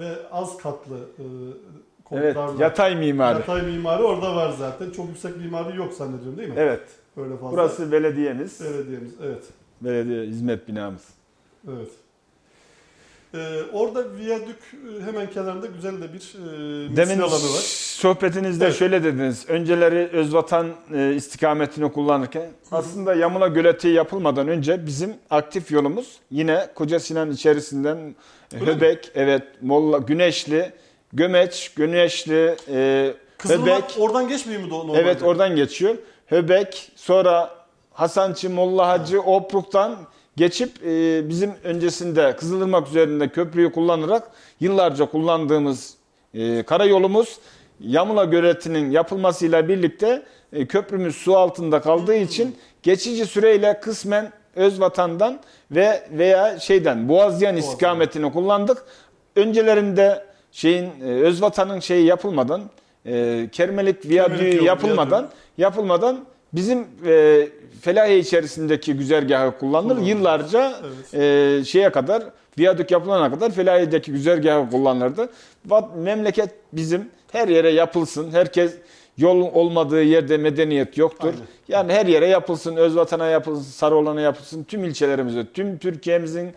ve az katlı e, Evet, yatay mimari. Yatay mimari orada var zaten. Çok yüksek mimari yok zannediyorum değil mi? Evet. Böyle fazla. Burası belediyemiz. belediyemiz. Evet. Belediye hizmet binamız. Evet. Ee, orada viyadük e, hemen kenarında güzel de bir e, Demin alanı var. sohbetinizde Evet. şöyle dediniz. Önceleri Özvatan e, istikametini kullanırken aslında Yamula Göleti yapılmadan önce bizim aktif yolumuz yine Koca Sinan içerisinden Öyle mi? Höbek, evet Molla, Güneşli, Gömeç, Güneşli, e, Höbek. oradan geçmiyor mu normalde? Evet oradan geçiyor. Höbek, sonra Hasançı, Molla Hacı, Opruk'tan geçip e, bizim öncesinde Kızılırmak üzerinde köprüyü kullanarak yıllarca kullandığımız e, karayolumuz Yamula Göleti'nin yapılmasıyla birlikte e, köprümüz su altında kaldığı için geçici süreyle kısmen Özvatan'dan ve veya şeyden Boğazyan istikametini kullandık. Öncelerinde şeyin e, Özvatan'ın şeyi yapılmadan e, Kermelik Viyadüğü yapılmadan yapılmadan bizim e, Felahiye içerisindeki güzergahı kullanılır. Kullanılır. Yıllarca e, şeye kadar viyadük yapılana kadar Felahiye'deki güzergahı kullanılırdı. Memleket bizim her yere yapılsın. Herkes yol olmadığı yerde medeniyet yoktur. Aynen. Yani her yere yapılsın, Özvatan'a yapılsın, Sarıolan'a yapılsın, tüm ilçelerimize, tüm Türkiye'mizin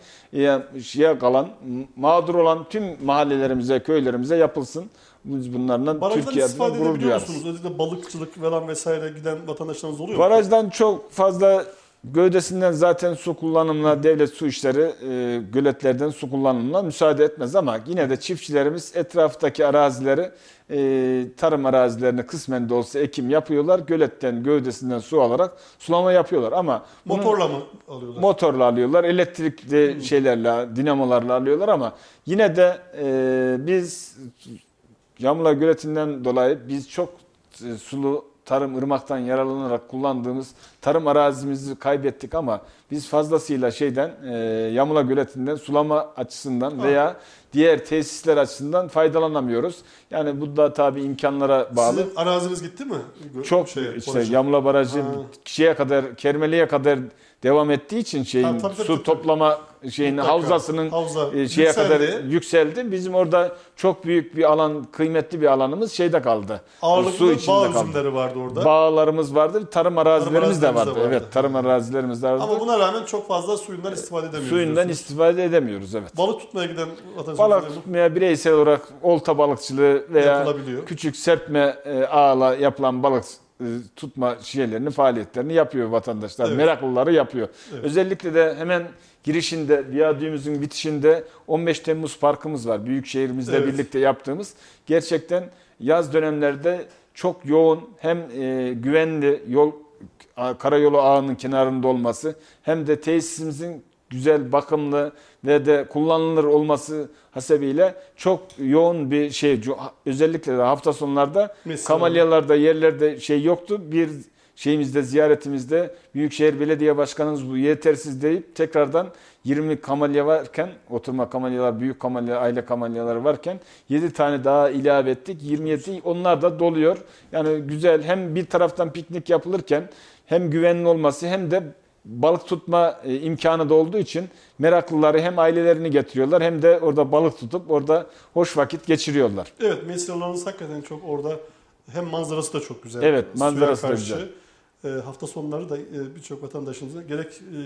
şeye kalan, mağdur olan tüm mahallelerimize, köylerimize yapılsın. Biz bunlarla Barajdan Türkiye adına gurur duyarız. Özellikle balıkçılık falan vesaire giden vatandaşlarımız oluyor mu? Barajdan çok fazla gövdesinden zaten su kullanımına devlet su işleri e, göletlerden su kullanımına müsaade etmez ama yine de çiftçilerimiz etraftaki arazileri e, tarım arazilerini kısmen de olsa ekim yapıyorlar. Göletten gövdesinden su alarak sulama yapıyorlar ama Motorla mı alıyorlar? motorla alıyorlar, elektrikli şeylerle, dinamolarla alıyorlar ama yine de e, biz Yamula Göleti'nden dolayı biz çok e, sulu tarım ırmaktan yararlanarak kullandığımız tarım arazimizi kaybettik ama biz fazlasıyla şeyden e, Yamula Göleti'nden sulama açısından veya diğer tesisler açısından faydalanamıyoruz. Yani bu da tabii imkanlara bağlı. Sizin araziniz gitti mi? Çok Şeye, işte. Yamla Barajı Ha. şeye kadar Kermeli'ye kadar devam ettiği için şeyin Ha, tabii, tabii, su tabii. toplama şeyini Mutlaka. havzasının Havza e, şeye yükseldi. kadar yükseldi. Bizim orada çok büyük bir alan, kıymetli bir alanımız şeyde kaldı. Ağırlıklı su içinde bağ kaldı. vardı orada. Bağlarımız vardı, tarım arazilerimiz de arazilerimiz de vardı. vardı. Evet, tarım arazilerimiz de vardı. Ama buna rağmen çok fazla suyundan istifade edemiyoruz. Suyundan diyorsunuz. istifade edemiyoruz evet. Balık tutmaya giden vatandaşlar Balık tutmaya bireysel olarak olta balıkçılığı veya küçük serpme e, ağla yapılan balık tutma şeylerini, faaliyetlerini yapıyor vatandaşlar. Evet. Meraklıları yapıyor. Evet. Özellikle de hemen girişinde, viyadüğümüzün bitişinde 15 Temmuz Parkımız var. Büyükşehirimizle Evet. birlikte yaptığımız. Gerçekten yaz dönemlerde çok yoğun hem e, güvenli yol karayolu ağının kenarında olması hem de tesisimizin güzel, bakımlı de kullanılır olması hasebiyle çok yoğun bir şey. Özellikle de hafta sonlarda Mesela- kamalyalarda yerlerde şey yoktu. Bir şeyimizde ziyaretimizde Büyükşehir Belediye Başkanımız bu yetersiz deyip tekrardan 20 kamalya varken oturma kamalyalar, büyük kamalya, aile kamalyaları varken 7 tane daha ilave ettik. 27 onlar da doluyor. Yani güzel hem bir taraftan piknik yapılırken hem güvenli olması hem de balık tutma e, imkanı da olduğu için meraklıları hem ailelerini getiriyorlar hem de orada balık tutup orada hoş vakit geçiriyorlar. Evet, mesleğleriniz hakikaten çok orada hem manzarası da çok güzel. Evet, suya manzarası da karşı. güzel. E, hafta sonları da e, birçok vatandaşımızın gerek e,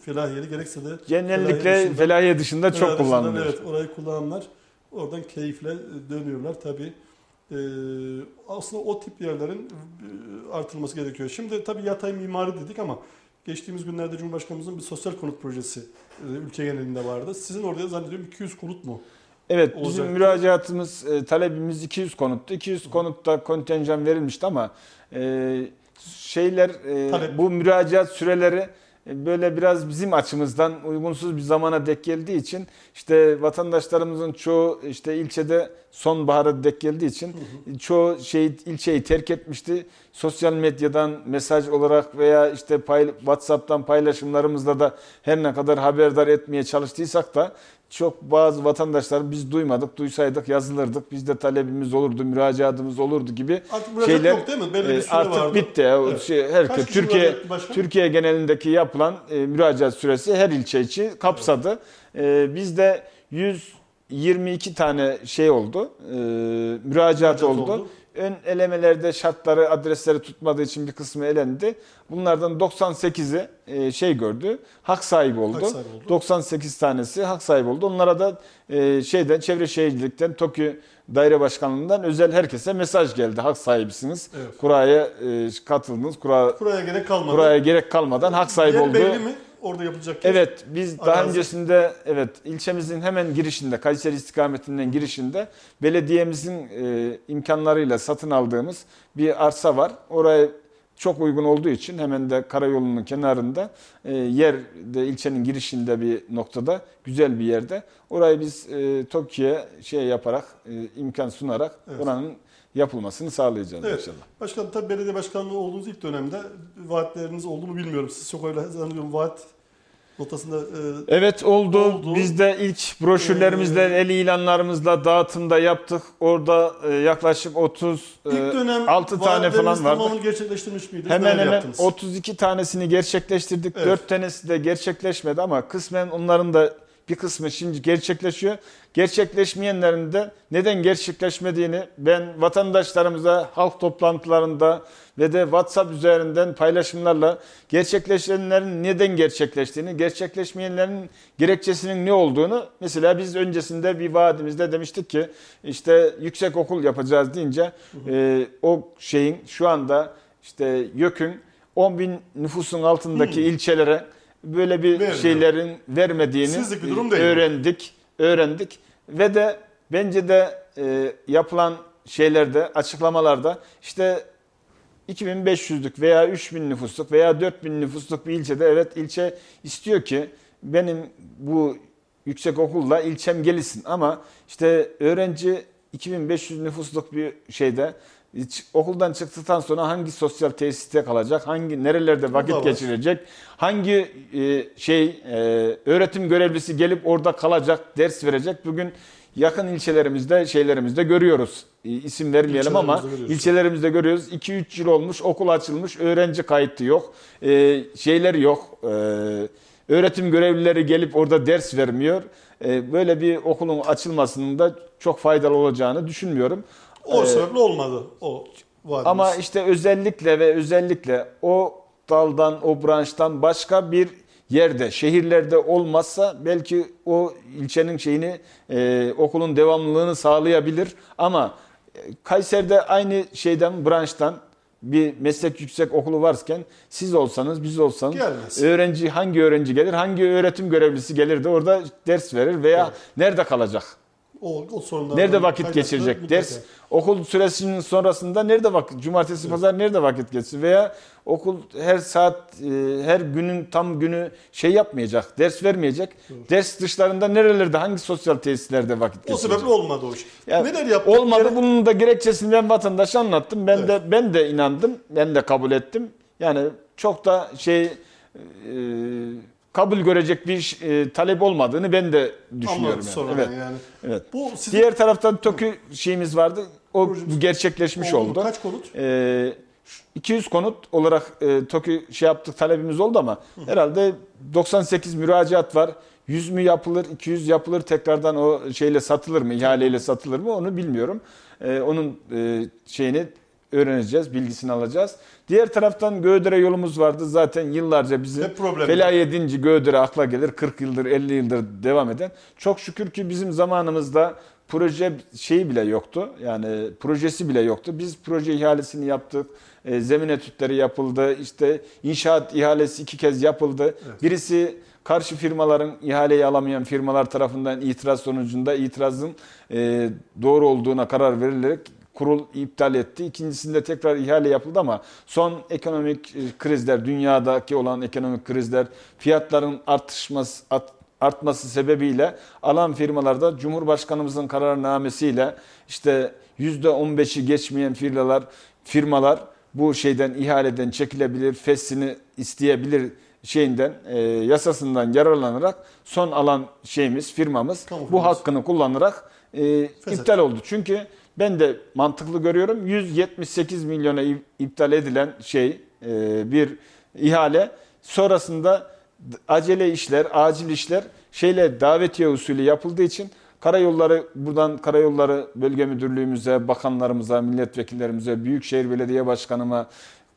Felahiyeli gerekse de Genellikle Felahiye dışında- felahiye dışında çok Felahiye kullanılıyor. Evet, orayı kullananlar oradan keyifle dönüyorlar tabii. E, aslında o tip yerlerin artırılması gerekiyor. Şimdi tabii yatay mimari dedik ama geçtiğimiz günlerde Cumhurbaşkanımızın bir sosyal konut projesi e, ülke genelinde vardı. Sizin orada zannediyorum 200 konut mu? Evet bizim olacaktı. müracaatımız, e, talebimiz 200 konuttu. 200 konutta kontenjan verilmişti ama e, şeyler Talep. bu müracaat süreleri böyle biraz bizim açımızdan uygunsuz bir zamana dek geldiği için işte vatandaşlarımızın çoğu işte ilçede sonbahara dek geldiği için çoğu şey ilçeyi terk etmişti. Sosyal medyadan mesaj olarak veya işte pay, WhatsApp'tan paylaşımlarımızla da her ne kadar haberdar etmeye çalıştıysak da çok bazı vatandaşlar biz duymadık, duysaydık yazılırdık, bizde talebimiz olurdu, müracaatımız olurdu gibi Artık şeyler yok değil mi? Belli bir e, süre artık vardı. bitti. Evet. Şey, kişi Türkiye? Türkiye genelindeki yapılan e, müracaat süresi her ilçe için kapsadı. E, bizde 122 tane şey oldu. E, müracaat, Müracaat oldu. oldu. Ön elemelerde şartları, adresleri tutmadığı için bir kısmı elendi. Bunlardan 98'i e, şey gördü. Hak sahibi oldu. Hak sahibi oldu. 98 tanesi hak sahibi oldu. Onlara da e, şeyden Çevre Şehircilik'ten Tokyo Daire Başkanlığı'ndan özel herkese mesaj geldi. Hak sahibisiniz. Evet. Kuraya e, katıldınız. Kura, Kuraya gerek kalmadı. kuraya gerek kalmadan hak sahibi Yer oldu. belli mi? Orada yapılacak. Evet biz daha Arazi. öncesinde evet ilçemizin hemen girişinde Kayseri istikametinden girişinde belediyemizin e, imkanlarıyla satın aldığımız bir arsa var. Oraya çok uygun olduğu için hemen de karayolunun kenarında e, yerde ilçenin girişinde bir noktada güzel bir yerde. Orayı biz e, TOKİ'ye şey yaparak e, imkan sunarak Evet. oranın yapılmasını sağlayacağız Evet. inşallah. Başkanım tabii belediye başkanlığı olduğunuz ilk dönemde vaatleriniz oldu mu bilmiyorum. Siz çok öyle zannediyorum vaat notasında e, Evet oldu. Oldu. Biz de ilk broşürlerimizle, Ee, el ilanlarımızla dağıtımda yaptık. Orada e, yaklaşık 30 ilk e, dönem 6 tane falan vardı. tamamını gerçekleştirmiş miydiniz? Hemen Neler hemen yaptınız? 32 tanesini gerçekleştirdik. Evet. 4 tanesi de gerçekleşmedi ama kısmen onların da bir kısmı şimdi gerçekleşiyor. Gerçekleşmeyenlerin de neden gerçekleşmediğini ben vatandaşlarımıza halk toplantılarında ve de WhatsApp üzerinden paylaşımlarla gerçekleşenlerin neden gerçekleştiğini, gerçekleşmeyenlerin gerekçesinin ne olduğunu mesela biz öncesinde bir vaadimizde demiştik ki işte yüksek okul yapacağız deyince e, o şeyin şu anda işte YÖK'ün 10 bin nüfusun altındaki ilçelere böyle bir Vermiyor. şeylerin vermediğini Sizlik bir durum değil. öğrendik, öğrendik ve de bence de e, yapılan şeylerde, açıklamalarda işte 2500'lük veya 3000 nüfusluk veya 4000 nüfusluk bir ilçede evet ilçe istiyor ki benim bu yüksek okulla ilçem gelişsin ama işte öğrenci 2500 nüfusluk bir şeyde okuldan çıktıktan sonra hangi sosyal tesiste kalacak, hangi nerelerde vakit geçirecek, hangi e, şey e, öğretim görevlisi gelip orada kalacak, ders verecek. Bugün yakın ilçelerimizde, şeylerimizde görüyoruz. E, isim vermeyelim ama İlçelerimizde görüyoruz. ilçelerimizde görüyoruz. 2-3 yıl olmuş, okul açılmış, öğrenci kayıtı yok, e, şeyler yok. E, öğretim görevlileri gelip orada ders vermiyor. E, böyle bir okulun açılmasının da çok faydalı olacağını düşünmüyorum. O Ee, sebeple olmadı o vaadimiz. Ama işte özellikle ve özellikle o daldan, o branştan başka bir yerde, şehirlerde olmazsa belki o ilçenin şeyini, e, okulun devamlılığını sağlayabilir. Ama e, Kayseri'de aynı şeyden, branştan bir meslek yüksek okulu varken siz olsanız, biz olsanız Gelmez. öğrenci hangi öğrenci gelir, hangi öğretim görevlisi gelir de orada ders verir veya Evet. nerede kalacak? O, o sorunlardan Nerede vakit geçirecek? mutlaka. Ders okul süresinin sonrasında nerede vakit cumartesi pazar nerede vakit geçsin veya okul her saat e, her günün tam günü şey yapmayacak, ders vermeyecek. Ders dışlarında nerelerde hangi sosyal tesislerde vakit O geçirecek? sebeple olmadı o iş. Ya, Neler yaptık? Olmadı. Gene- Bunun da gerekçesini ben vatandaşa anlattım. Ben Evet. de ben de inandım. Ben de kabul ettim. Yani çok da şey e, kabul görecek bir e, talep olmadığını ben de düşünüyorum. Anladım yani. Evet. yani. Evet. Bu sizin Diğer taraftan TOKİ şeyimiz vardı. O Projemiz gerçekleşmiş oldu oldu. Kaç konut? Ee, 200 konut olarak e, TOKİ şey yaptık talebimiz oldu ama herhalde 98 müracaat var. 100 mü yapılır, 200 yapılır tekrardan o şeyle satılır mı, ihaleyle satılır mı onu bilmiyorum. Ee, onun e, şeyini öğreneceğiz, bilgisini alacağız. Diğer taraftan Göğdere yolumuz vardı. Zaten yıllarca bizim. Felahi edince Göğdere akla gelir. 40 yıldır, 50 yıldır devam eden. Çok şükür ki bizim zamanımızda proje şeyi bile yoktu. Yani projesi bile yoktu. Biz proje ihalesini yaptık. E, zemin etütleri yapıldı. İşte inşaat ihalesi iki kez yapıldı. Birisi karşı firmaların ihaleyi alamayan firmalar tarafından itiraz sonucunda itirazın e, doğru olduğuna karar verilerek kurul iptal etti. İkincisinde tekrar ihale yapıldı ama son ekonomik e, krizler, dünyadaki olan ekonomik krizler, fiyatların artışması art- artması sebebiyle alan firmalarda Cumhurbaşkanımızın kararnamesiyle işte %15'i geçmeyen firmalar firmalar bu şeyden ihaleden çekilebilir, fesini isteyebilir şeyinden e, yasasından yararlanarak son alan şeyimiz firmamız Kamu bu firması. hakkını kullanarak e, iptal oldu. Çünkü ben de mantıklı görüyorum. 178 milyona iptal edilen şey e, bir ihale sonrasında acele işler, acil işler şeyle davetiye usulü yapıldığı için karayolları buradan karayolları bölge müdürlüğümüze, bakanlarımıza, milletvekillerimize, Büyükşehir Belediye Başkanıma,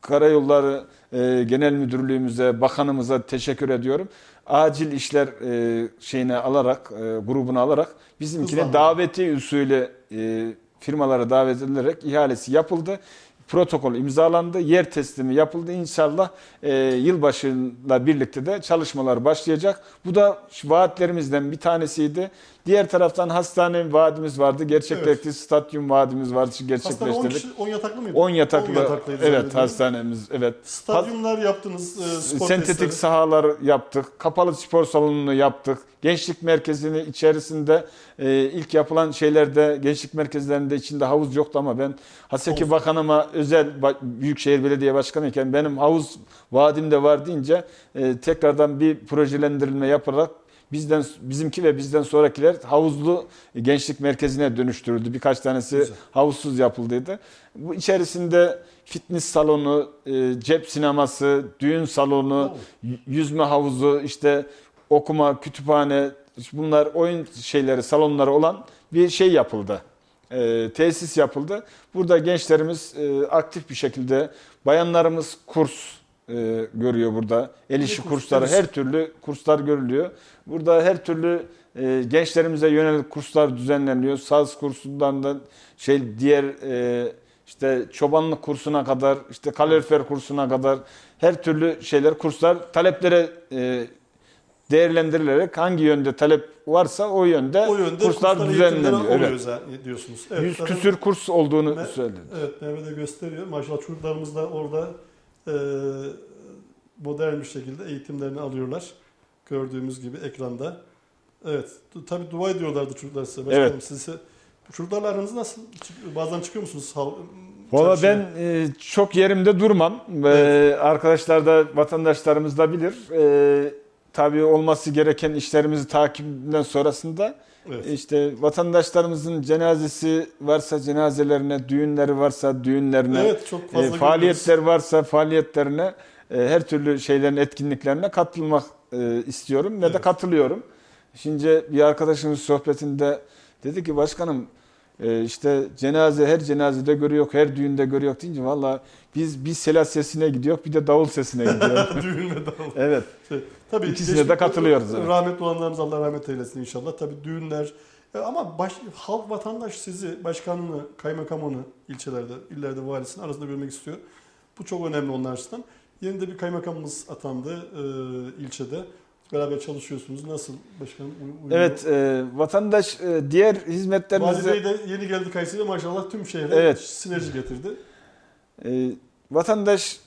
Karayolları e, Genel Müdürlüğümüze, bakanımıza teşekkür ediyorum. Acil işler e, şeyine alarak, e, grubuna alarak bizimkine daveti usulü e, firmalara davet edilerek ihalesi yapıldı. Protokol imzalandı, yer teslimi yapıldı. İnşallah e, yılbaşıyla birlikte de çalışmalar başlayacak. Bu da vaatlerimizden bir tanesiydi. Diğer taraftan hastane vaadimiz vardı. Gerçekleşti. Stadyum vaadimiz vardı. Hastane 10, Gerçekleştirdik. kişi, 10 yataklı mıydı? 10 yataklı. yataklıydı evet hastanemiz. Evet. Stadyumlar yaptınız, e, spor Sentetik testleri. sahalar yaptık. Kapalı spor salonunu yaptık. Gençlik merkezini içerisinde e, ilk yapılan şeylerde gençlik merkezlerinde içinde havuz yoktu ama ben Haseki Havuz. Bakanıma özel Büyükşehir Belediye Başkanı iken benim havuz vaadimde var deyince e, tekrardan bir projelendirilme yaparak bizden bizimki ve bizden sonrakiler havuzlu gençlik merkezine dönüştürüldü. Birkaç tanesi Güzel. havuzsuz yapıldıydı. Bu içerisinde fitness salonu, e, cep sineması, düğün salonu, yüzme havuzu, işte okuma, kütüphane, bunlar oyun şeyleri, salonları olan bir şey yapıldı. E, tesis yapıldı. Burada gençlerimiz e, aktif bir şekilde, bayanlarımız kurs e, görüyor burada. El işi kurs, kursları, her türlü kurslar görülüyor. Burada her türlü e, gençlerimize yönelik kurslar düzenleniyor. Saz kursundan şey diğer e, işte çobanlık kursuna kadar, işte kalorifer kursuna kadar her türlü şeyler, kurslar taleplere e, değerlendirilerek hangi yönde talep varsa o yönde, O yönde kurslar düzenleniyor. Evet. diyorsunuz. Evet, Yüz küsür kurs olduğunu Me- söyledi. Evet, Merve de gösteriyor. Maşallah çocuklarımız da orada e, modern bir şekilde eğitimlerini alıyorlar. Gördüğümüz gibi ekranda. Evet, tabii dua ediyorlardı çocuklar size. Başkanım, Evet. sizi, çocuklarla aranız nasıl? Bazen çıkıyor musunuz? Hal- Valla ben e, çok yerimde durmam. E, arkadaşlar da vatandaşlarımız da bilir. E, tabii olması gereken işlerimizi takipten sonrasında Evet. işte vatandaşlarımızın cenazesi varsa cenazelerine, düğünleri varsa düğünlerine, Evet çok e, fazla faaliyetler varsa faaliyetlerine, e, her türlü şeylerin etkinliklerine katılmak e, istiyorum ve de Evet. katılıyorum. Şimdi bir arkadaşımız sohbetinde dedi ki başkanım e, işte cenaze her cenazede görüyor, her düğünde görüyor deyince valla biz bir selat sesine gidiyor, bir de davul sesine gidiyor. *laughs* Düğün ve davul. evet. Tabii İkisine de katılıyoruz, evet. Rahmetli olanlarımız Allah rahmet eylesin inşallah. Tabii düğünler E, ama baş, halk vatandaş sizi başkanını, kaymakamını ilçelerde, illerde valisini arasında görmek istiyor. Bu çok önemli onlar açısından. Yeni de bir kaymakamımız atandı e, ilçede. Beraber çalışıyorsunuz. Nasıl başkanım? Uy- uyuyor? Evet, e, vatandaş e, diğer hizmetlerimizi Vali Bey de yeni geldi Kayseri'ye maşallah tüm şehre Evet. sinerji getirdi. e, vatandaş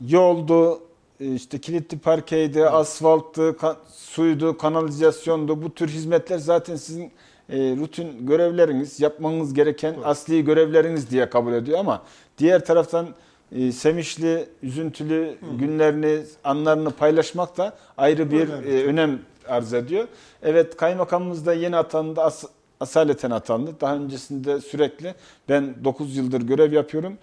yoldu, işte kilitli parkeydi, asfalttı, ka- suydu, kanalizasyondu. Bu tür hizmetler zaten sizin e, rutin görevleriniz, yapmanız gereken Evet. asli görevleriniz diye kabul ediyor ama diğer taraftan e, sevinçli, üzüntülü günlerini, anlarını paylaşmak da ayrı bir Önemli. e, önem arz ediyor. Evet kaymakamımız da yeni atandı, as- asaleten atandı. Daha öncesinde sürekli ben 9 yıldır görev yapıyorum.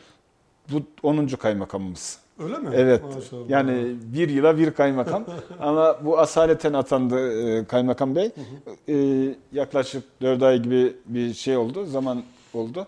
Bu 10. kaymakamımız. Öyle mi? Evet. Maşallah. Yani bir yıla bir kaymakam. *laughs* Ama bu asaleten atandı e, kaymakam bey. E, yaklaşık 4 ay gibi bir şey oldu, zaman oldu.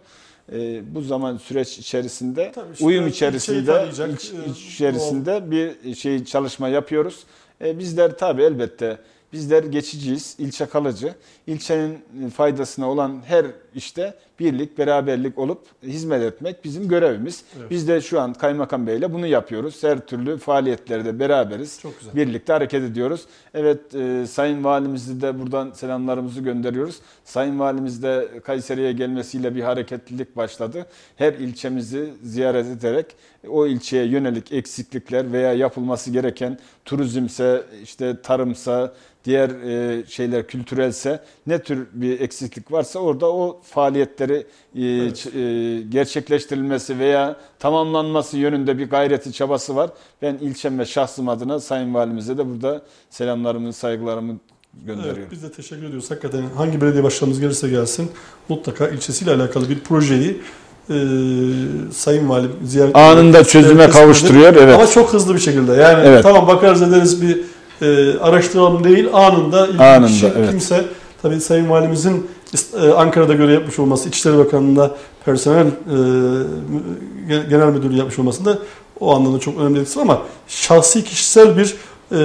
E, bu zaman süreç içerisinde, Tabii işte uyum içerisinde, iç- e, içerisinde bir şey çalışma yapıyoruz. E, bizler tabii elbette bizler geçiciyiz, ilçe kalıcı. İlçenin faydasına olan her işte birlik, beraberlik olup hizmet etmek bizim görevimiz. Evet. Biz de şu an Kaymakam Bey'le bunu yapıyoruz. Her türlü faaliyetlerde beraberiz. Çok güzel. Birlikte hareket ediyoruz. Evet e, Sayın Valimizi de buradan selamlarımızı gönderiyoruz. Sayın Valimiz de Kayseri'ye gelmesiyle bir hareketlilik başladı. Her ilçemizi ziyaret ederek o ilçeye yönelik eksiklikler veya yapılması gereken turizmse, işte tarımsa, diğer e, şeyler kültürelse ne tür bir eksiklik varsa orada o faaliyetleri e, ç- e, gerçekleştirilmesi veya tamamlanması yönünde bir gayreti çabası var. Ben ilçem ve şahsım adına Sayın Valimize de burada selamlarımı, saygılarımı gönderiyorum. Evet, biz de teşekkür ediyoruz. Hakikaten hangi belediye başkanımız gelirse gelsin mutlaka ilçesiyle alakalı bir projeyi e, Sayın Valim ziyaret Anında çözüme Evet, kavuşturuyor. Evet. Ama çok hızlı bir şekilde. Yani Evet. tamam bakarız ederiz bir e, araştıralım değil anında Anında, kişi evet. kimse tabii Sayın Valimizin Ankara'da görev yapmış olması, İçişleri Bakanlığı'nda personel e, gen- genel müdürlüğü yapmış olması da o anlamda çok önemli etkisi var ama şahsi kişisel bir e,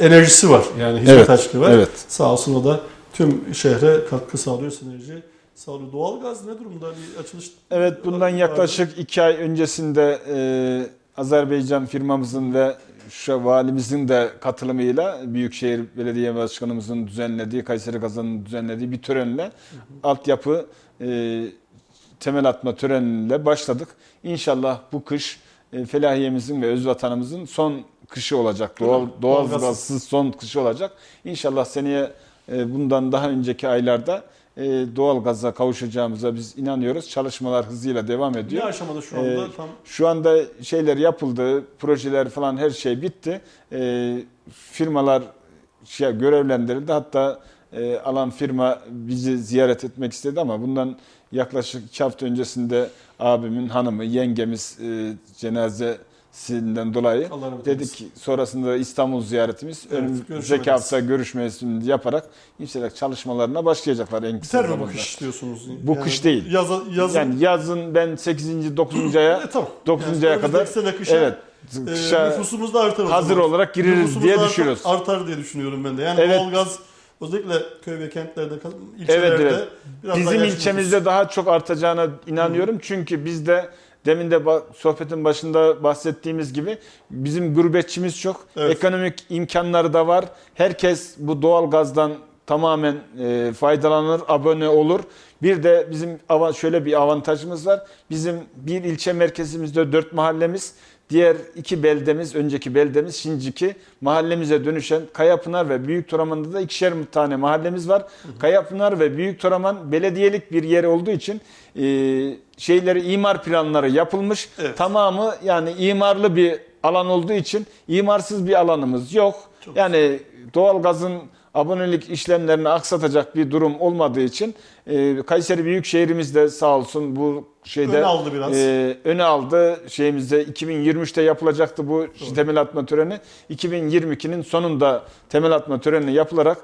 enerjisi var. Yani hizmet Evet, aşkı var. evet. Sağ olsun o da tüm şehre katkı sağlıyor, sinerji sağlıyor. Doğalgaz ne durumda? Bir açılış Evet bundan yaklaşık iki ay öncesinde e, Azerbaycan firmamızın ve şu valimizin de katılımıyla Büyükşehir Belediye Başkanımızın düzenlediği, Kayseri Kazan'ın düzenlediği bir törenle altyapı e, temel atma töreniyle başladık. İnşallah bu kış e, felahiyemizin ve öz vatanımızın son kışı olacak. Doğal, doğal gazsız son kışı olacak. İnşallah seneye e, bundan daha önceki aylarda doğal gaza kavuşacağımıza biz inanıyoruz. Çalışmalar hızıyla devam ne ediyor. aşamada şu anda Ee, tam Şu anda şeyler yapıldı, projeler falan her şey bitti. E, firmalar şey, görevlendirildi. Hatta e, alan firma bizi ziyaret etmek istedi ama bundan yaklaşık iki hafta öncesinde abimin hanımı, yengemiz e, cenazesinden dolayı dedik sonrasında İstanbul ziyaretimiz Evet, önümüzdeki hafta görüşmesini yaparak inşallah çalışmalarına başlayacaklar en kısa mi bu zamanda. kış diyorsunuz? Bu kış değil. Yaza, yazın. Yani yazın ben 8. 9. aya E, tamam. 9. Yani aya kadar önümüzdeki sene kışa, evet e, kışa nüfusumuz da artar hazır zaman. olarak gireriz Nüfusumuz diye artar- düşünüyoruz. Artar diye düşünüyorum ben de. Yani Evet. doğalgaz özellikle köy ve kentlerde, ilçelerde Evet, evet. biraz daha Bizim yaşlı ilçemizde daha çok artacağına inanıyorum. Çünkü bizde demin de sohbetin başında bahsettiğimiz gibi bizim gurbetçimiz çok. Evet. Ekonomik imkanları da var. Herkes bu doğal gazdan tamamen e, faydalanır, abone olur. Bir de bizim şöyle bir avantajımız var. Bizim bir ilçe merkezimizde dört mahallemiz, diğer iki beldemiz, önceki beldemiz Şinciki mahallemize dönüşen Kayapınar ve Büyük Toraman'da da ikişer tane mahallemiz var. Kayapınar ve Büyük Toraman belediyelik bir yer olduğu için e, şeyleri imar planları yapılmış. Evet. Tamamı yani imarlı bir alan olduğu için imarsız bir alanımız yok. Çok yani doğalgazın abonelik işlemlerini aksatacak bir durum olmadığı için e, Kayseri Büyükşehir'imiz de sağ olsun bu şeyde Öne aldı biraz. e, öne aldı şeyimizde 2023'te yapılacaktı bu temel atma töreni. 2022'nin sonunda temel atma töreni yapılarak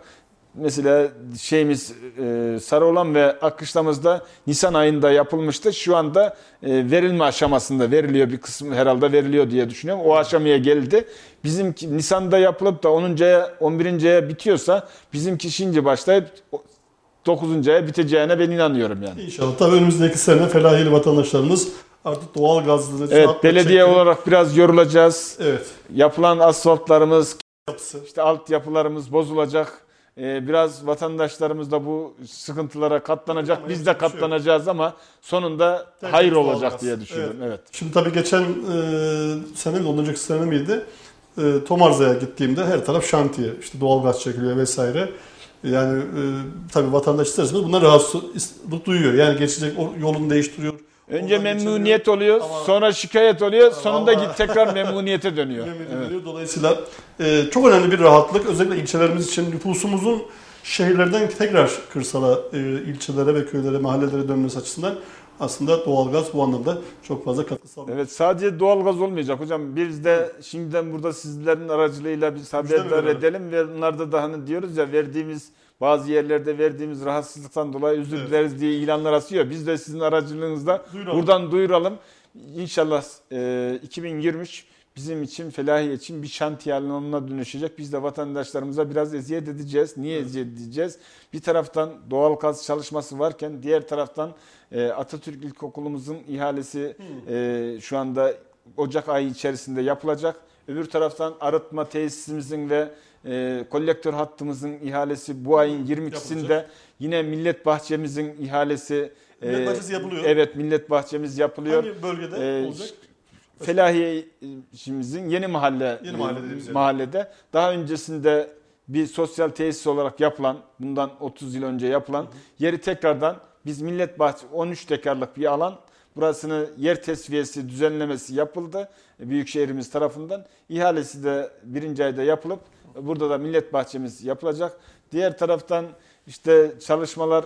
mesela şeyimiz e, Sarıoğlan ve Akkışlamız'da Nisan ayında yapılmıştı. Şu anda e, verilme aşamasında veriliyor bir kısmı herhalde veriliyor diye düşünüyorum. O aşamaya geldi. Bizimki Nisan'da yapılıp da 10.ya 11.ya bitiyorsa bizimki şimdi başlayıp 9. aya biteceğine ben inanıyorum yani. İnşallah. Tabii önümüzdeki sene felahili vatandaşlarımız artık doğal gazlı Evet belediye çekilip- olarak biraz yorulacağız. Evet. Yapılan asfaltlarımız, Yapısı. işte altyapılarımız bozulacak. Ee, biraz vatandaşlarımız da bu sıkıntılara katlanacak. Ama Biz de şey katlanacağız ama sonunda Tertemiz hayır olacak diye düşünüyorum. Evet. Şimdi tabii geçen e, sene mi ondan önceki sene miydi? E, Tomarza'ya gittiğimde her taraf şantiye. İşte doğalgaz çekiliyor vesaire. Yani e, tabii vatandaş ister istemez buna rahatsızlık duyuyor. Yani geçecek yolunu değiştiriyor. Önce memnuniyet oluyor, Ama- sonra şikayet oluyor, sonunda Ama- git *laughs* tekrar memnuniyete dönüyor. Evet. Dolayısıyla e, çok önemli bir rahatlık. Özellikle ilçelerimiz için nüfusumuzun şehirlerden tekrar kırsala, e, ilçelere ve köylere, mahallelere dönmesi açısından aslında doğalgaz bu anlamda çok fazla katkı sağlıyor. Evet sadece doğalgaz olmayacak hocam. Biz de şimdiden burada sizlerin aracılığıyla biz haberdar verelim. edelim ve onlarda da hani diyoruz ya verdiğimiz bazı yerlerde verdiğimiz rahatsızlıktan dolayı özür Evet. dileriz diye ilanlar asıyor. Biz de sizin aracılığınızla Duyuralım. buradan duyuralım. İnşallah e, 2023 bizim için, felahi için bir şantiye alanına dönüşecek. Biz de vatandaşlarımıza biraz eziyet edeceğiz. Niye eziyet edeceğiz? Bir taraftan doğal gaz çalışması varken diğer taraftan e, Atatürk İlkokulumuzun ihalesi e, şu anda Ocak ayı içerisinde yapılacak. Öbür taraftan arıtma tesisimizin ve e, kolektör hattımızın ihalesi bu ayın 22'sinde Yapılacak. yine Millet Bahçemizin ihalesi Millet e, Bahçesi yapılıyor. Evet Millet Bahçemiz yapılıyor. Hangi bölgede Ee, olacak? Felahiye'mizin yeni mahalle Yeni mahalle dediğimiz yer. mahallede daha öncesinde bir sosyal tesis olarak yapılan bundan 30 yıl önce yapılan yeri tekrardan biz Millet Bahçe 13 tekarlık bir alan burasını yer tesviyesi düzenlemesi yapıldı Büyükşehirimiz tarafından. İhalesi de birinci ayda yapılıp burada da Millet Bahçemiz yapılacak. Diğer taraftan işte çalışmalar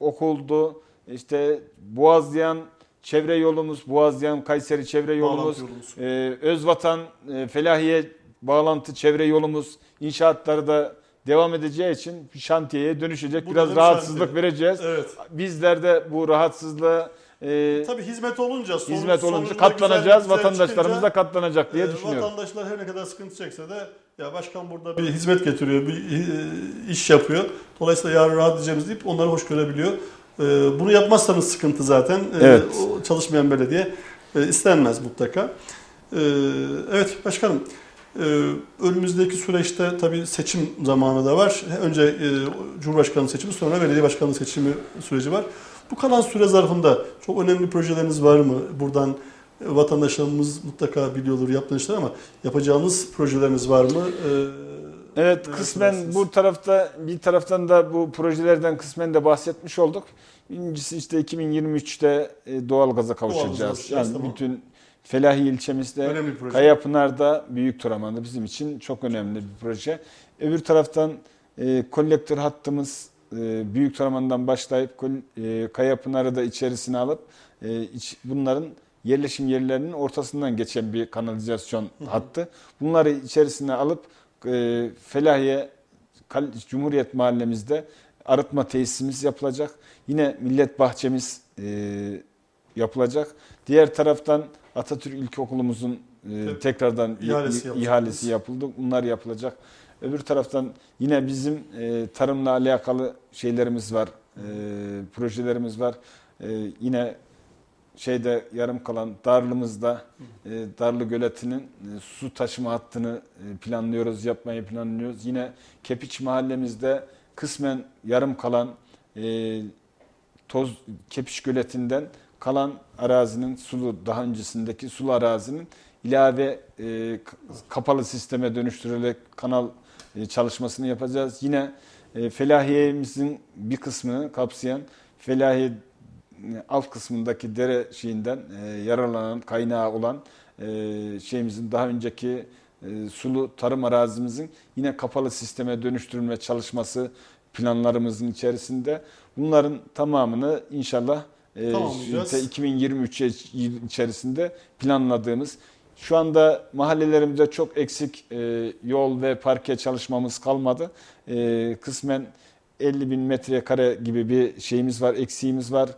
okuldu. İşte Boğazlayan çevre yolumuz, Boğazlayan Kayseri çevre yolumuz, e, Özvatan e, Felahiye bağlantı çevre yolumuz inşaatları da devam edeceği için şantiyeye dönüşecek. Bu da Biraz bir rahatsızlık şantiye. vereceğiz. Evet. Bizler de bu rahatsızlığa e, Tabii hizmet olunca, son- hizmet olunca katlanacağız. Vatandaşlarımız da katlanacak diye e, düşünüyorum. Vatandaşlar her ne kadar sıkıntı çekse de ya başkan burada bir hizmet getiriyor, bir e, iş yapıyor. Dolayısıyla yarın rahat edeceğimiz deyip onları hoş görebiliyor. E, Bunu yapmazsanız sıkıntı zaten. E, Evet. O çalışmayan belediye e, istenmez mutlaka. E, Evet başkanım. e, Önümüzdeki süreçte tabii seçim zamanı da var. Önce e, Cumhurbaşkanı seçimi sonra belediye başkanlığı seçimi süreci var. Bu kalan süre zarfında çok önemli projeleriniz var mı? Buradan e, vatandaşlarımız mutlaka biliyordur yaptığınız işler ama yapacağınız projeleriniz var mı? E, Evet kısmen bu tarafta bir taraftan da bu projelerden kısmen de bahsetmiş olduk. Birincisi işte 2023'te e, doğalgaza kavuşacağız. kavuşacağız, Yani tamam. bütün Felahi ilçemizde. Kayapınar'da Büyük Toraman'da bizim için çok önemli bir proje. Öbür taraftan e, kolektör hattımız e, Büyük Toraman'dan başlayıp e, Kayapınar'ı da içerisine alıp e, iç- bunların yerleşim yerlerinin ortasından geçen bir kanalizasyon hattı. Bunları içerisine alıp e, Felahiye Cumhuriyet Mahallemizde arıtma tesisimiz yapılacak. Yine millet bahçemiz e, yapılacak. Diğer taraftan Atatürk İlkokulumuzun e, tekrardan İhalesi ihalesi yapıldı. Bunlar yapılacak. Öbür taraftan yine bizim e, tarımla alakalı şeylerimiz var. E, projelerimiz var. E, yine şeyde yarım kalan Darlı'mızda e, Darlı Göleti'nin e, su taşıma hattını e, planlıyoruz, yapmayı planlıyoruz. Yine Kepiç mahallemizde kısmen yarım kalan e, toz kepiş göletinden kalan arazinin sulu daha öncesindeki sulu arazinin ilave e, kapalı sisteme dönüştürülerek kanal çalışmasını yapacağız. Yine e, felahiyemizin bir kısmını kapsayan felahiye alt kısmındaki dere şeyinden e, yararlanan kaynağı olan e, şeyimizin daha önceki e, sulu tarım arazimizin yine kapalı sisteme dönüştürülme çalışması planlarımızın içerisinde. Bunların tamamını inşallah e, 2023 içerisinde planladığımız şu anda mahallelerimizde çok eksik e, yol ve parke çalışmamız kalmadı. E, kısmen 50 bin metrekare gibi bir şeyimiz var, eksiğimiz var.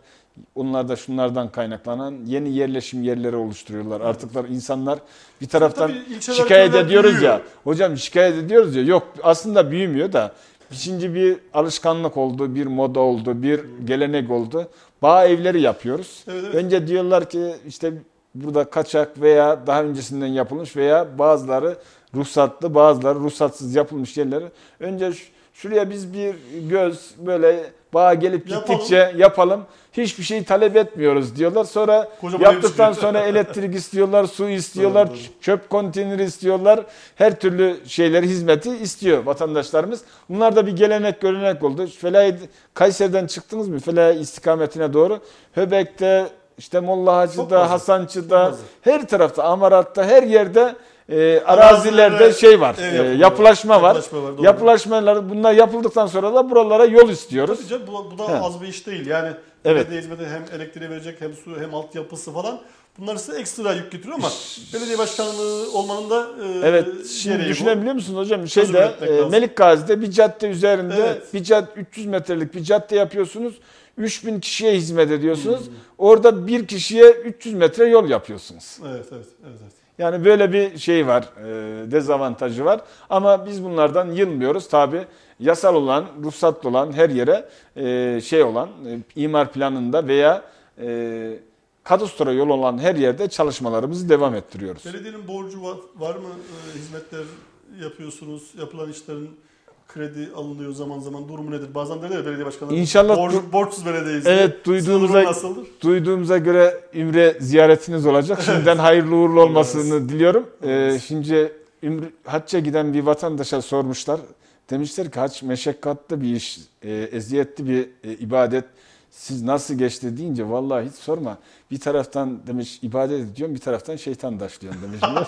Onlar da şunlardan kaynaklanan yeni yerleşim yerleri oluşturuyorlar. Evet. Artık insanlar bir taraftan şikayet ediyoruz büyüyor. ya. Hocam şikayet ediyoruz ya. Yok aslında büyümüyor da. Şimdi bir alışkanlık oldu, bir moda oldu, bir gelenek oldu. Bağ evleri yapıyoruz. Evet, evet. Önce diyorlar ki işte burada kaçak veya daha öncesinden yapılmış veya bazıları ruhsatlı, bazıları ruhsatsız yapılmış yerleri. Önce şuraya biz bir göz böyle bağa gelip yapalım. gittikçe yapalım. Hiçbir şey talep etmiyoruz diyorlar. Sonra Kocaman yaptıktan sonra elektrik *laughs* istiyorlar, su istiyorlar, doğru, doğru. çöp konteyneri istiyorlar. Her türlü şeyleri, hizmeti istiyor vatandaşlarımız. Bunlar da bir gelenek, görenek oldu. Felahi Kayseri'den çıktınız mı? Felahi istikametine doğru. Höbek'te, işte Molla Hacı'da, Hasançı'da, her tarafta, Amarat'ta, her yerde e, arazilerde şey var, e, yapılaşma var. Yapılaşma var Yapılaşmalar bunlar yapıldıktan sonra da buralara yol istiyoruz. Tabii canım, bu, bu da He. az bir iş değil. Yani evet. belediye hizmeti hem elektriği verecek hem su hem altyapısı falan. Bunlar size ekstra yük getiriyor ama belediye başkanlığı olmanın da e, Evet. Şimdi düşünebiliyor musunuz hocam? Şeyde e, Melik Gazi'de bir cadde üzerinde evet. bir cadde 300 metrelik bir cadde yapıyorsunuz. 3000 kişiye hizmet ediyorsunuz. Hmm. Orada bir kişiye 300 metre yol yapıyorsunuz. Evet, evet, evet. evet. Yani böyle bir şey var, e, dezavantajı var. Ama biz bunlardan yılmıyoruz. Tabi yasal olan, ruhsatlı olan her yere e, şey olan, e, imar planında veya e, kadastro yol olan her yerde çalışmalarımızı devam ettiriyoruz. Belediyenin borcu var, var mı? E, hizmetler yapıyorsunuz, yapılan işlerin kredi alınıyor zaman zaman. Durumu nedir? Bazen derler ya belediye başkanları. İnşallah borç, borçsuz belediyeyiz. Evet duyduğumuza, duyduğumuza göre İmre ziyaretiniz olacak. Şimdiden hayırlı uğurlu olmasını evet. diliyorum. Ee, şimdi İmre, hacca giden bir vatandaşa sormuşlar. Demişler ki hac meşakkatli bir iş, e, eziyetli bir e, ibadet siz nasıl geçti deyince vallahi hiç sorma. Bir taraftan demiş ibadet ediyorum bir taraftan şeytan daşlıyorum demiş. *laughs*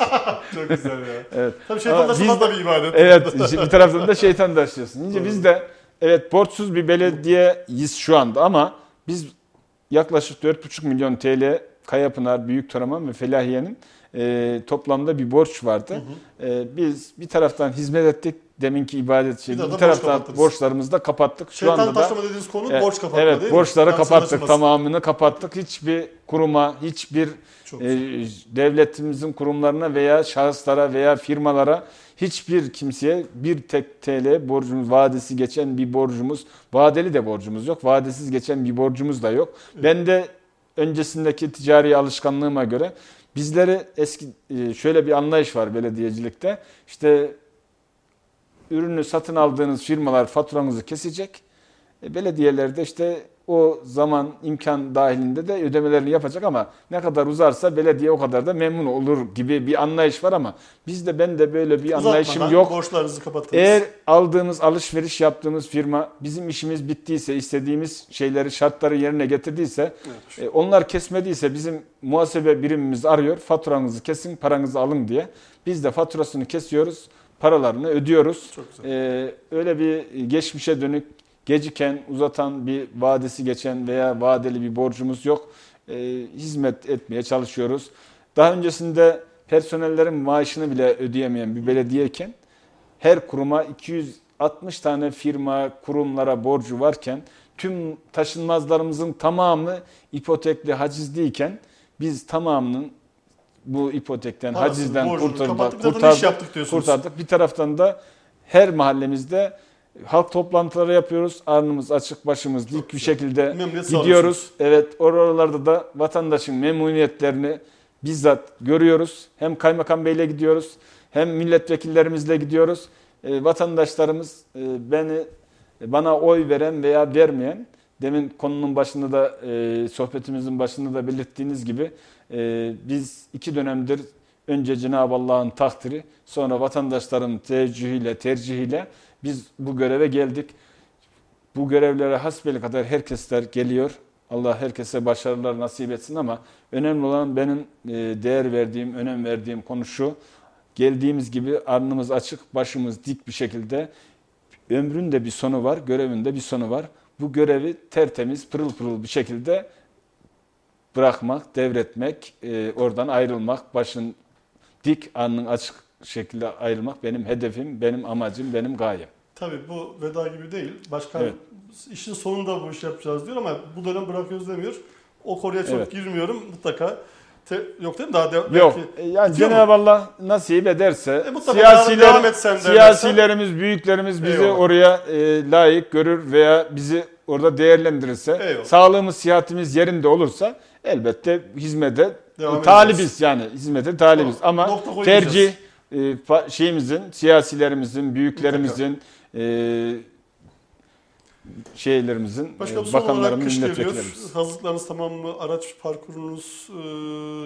Çok güzel ya. *laughs* evet. Tabii şeytan daşlamak da bir ibadet. Evet *laughs* bir taraftan da şeytan daşlıyorsun. Deyince biz de evet borçsuz bir belediyeyiz şu anda ama biz yaklaşık 4,5 milyon TL Kayapınar, Büyük Toraman ve Felahiye'nin e, toplamda bir borç vardı. Hı hı. E, biz bir taraftan hizmet ettik. Deminki ibadet şey. Bir, bir taraftan borç borçlarımızı da kapattık. Şu Şeytan anda taşlama dediğiniz konu e, borç kapatma evet, değil borçları mi? kapattık. Tamamını kapattık. Hiçbir kuruma, hiçbir e, devletimizin kurumlarına veya şahıslara veya firmalara hiçbir kimseye bir tek TL borcumuz, vadesi geçen bir borcumuz, vadeli de borcumuz yok. Vadesiz geçen bir borcumuz da yok. Evet. Ben de öncesindeki ticari alışkanlığıma göre bizleri eski e, şöyle bir anlayış var belediyecilikte. İşte ürünü satın aldığınız firmalar faturanızı kesecek. E, belediyelerde işte o zaman imkan dahilinde de ödemelerini yapacak ama ne kadar uzarsa belediye o kadar da memnun olur gibi bir anlayış var ama bizde ben de böyle bir anlayışım yok. borçlarınızı kapatınız. Eğer aldığımız alışveriş yaptığımız firma bizim işimiz bittiyse, istediğimiz şeyleri, şartları yerine getirdiyse, evet. e, onlar kesmediyse bizim muhasebe birimimiz arıyor. Faturanızı kesin, paranızı alın diye. Biz de faturasını kesiyoruz paralarını ödüyoruz. Çok güzel. Ee, öyle bir geçmişe dönük geciken, uzatan bir vadesi geçen veya vadeli bir borcumuz yok. E, hizmet etmeye çalışıyoruz. Daha öncesinde personellerin maaşını bile ödeyemeyen bir belediyeyken her kuruma 260 tane firma, kurumlara borcu varken tüm taşınmazlarımızın tamamı ipotekli, hacizliyken biz tamamının bu ipotekten, Parasını, hacizden kurtardık, kurtardık, kurtardık. Bir taraftan da her mahallemizde halk toplantıları yapıyoruz. Arnımız açık, başımız dik bir şekilde gidiyoruz. Evet, oralarda da vatandaşın memnuniyetlerini bizzat görüyoruz. Hem kaymakam beyle gidiyoruz, hem milletvekillerimizle gidiyoruz. E, vatandaşlarımız e, beni bana oy veren veya vermeyen demin konunun başında da e, sohbetimizin başında da belirttiğiniz gibi e, biz iki dönemdir önce Cenab-ı Allah'ın takdiri sonra vatandaşların tercihiyle tercihiyle biz bu göreve geldik. Bu görevlere hasbeli kadar herkesler geliyor. Allah herkese başarılar nasip etsin ama önemli olan benim e, değer verdiğim, önem verdiğim konu şu. Geldiğimiz gibi arnımız açık, başımız dik bir şekilde ömrün de bir sonu var, görevin de bir sonu var. Bu görevi tertemiz, pırıl pırıl bir şekilde bırakmak, devretmek, e, oradan ayrılmak, başın dik, alnın açık şekilde ayrılmak benim hedefim, benim amacım, benim gayem. Tabii bu veda gibi değil. Başkan Evet. işin sonunda bu işi yapacağız diyor ama bu dönem bırakıyoruz demiyor. O konuya çok Evet. girmiyorum mutlaka. Te- yok değil mi? Daha de- Yok. belki- e, Yani? Cenab-ı Allah nasip ederse E, siyasiler, etsen siyasilerimiz, büyüklerimiz bizi Eyvallah. oraya e, layık görür veya bizi orada değerlendirirse, Eyvallah. sağlığımız, sıhhatimiz yerinde olursa elbette hizmete Devam talibiz edeceğiz. yani hizmete talibiz Tamam, ama tercih e, fa- şeyimizin, siyasilerimizin, büyüklerimizin e, şeylerimizin, e, kış geliyor. milletvekillerimiz. Hazırlıklarınız tamam mı? Araç parkurunuz, e,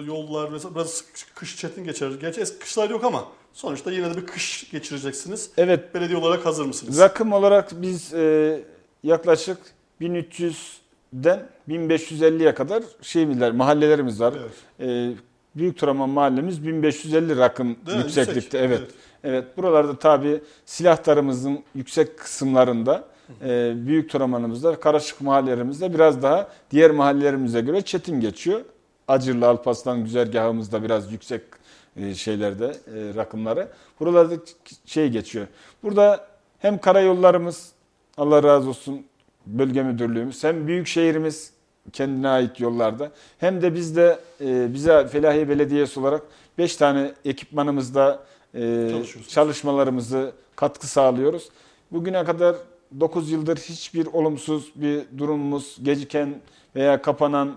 yollar mesela biraz kış çetin geçer. Gerçi eski kışlar yok ama sonuçta yine de bir kış geçireceksiniz. Evet Belediye olarak hazır mısınız? Rakım olarak biz e, yaklaşık 1300'den 1550'ye kadar şeyler mahallelerimiz var. Evet. E, Büyük Turaman mahallemiz 1550 rakım Değil yükseklikte. Yüksek. Evet. evet. buralarda tabi silahlarımızın yüksek kısımlarında e, Büyük Turaman'ımızda, Karaşık mahallelerimizde biraz daha diğer mahallelerimize göre çetin geçiyor. Acırlı Alpaslan güzergahımızda biraz yüksek e, şeylerde e, rakımları. Buralarda şey geçiyor. Burada hem karayollarımız Allah razı olsun bölge müdürlüğümüz hem büyük şehrimiz kendine ait yollarda hem de biz de e, bize Felahiye Belediyesi olarak 5 tane ekipmanımızda e, çalışmalarımızı katkı sağlıyoruz. Bugüne kadar 9 yıldır hiçbir olumsuz bir durumumuz geciken veya kapanan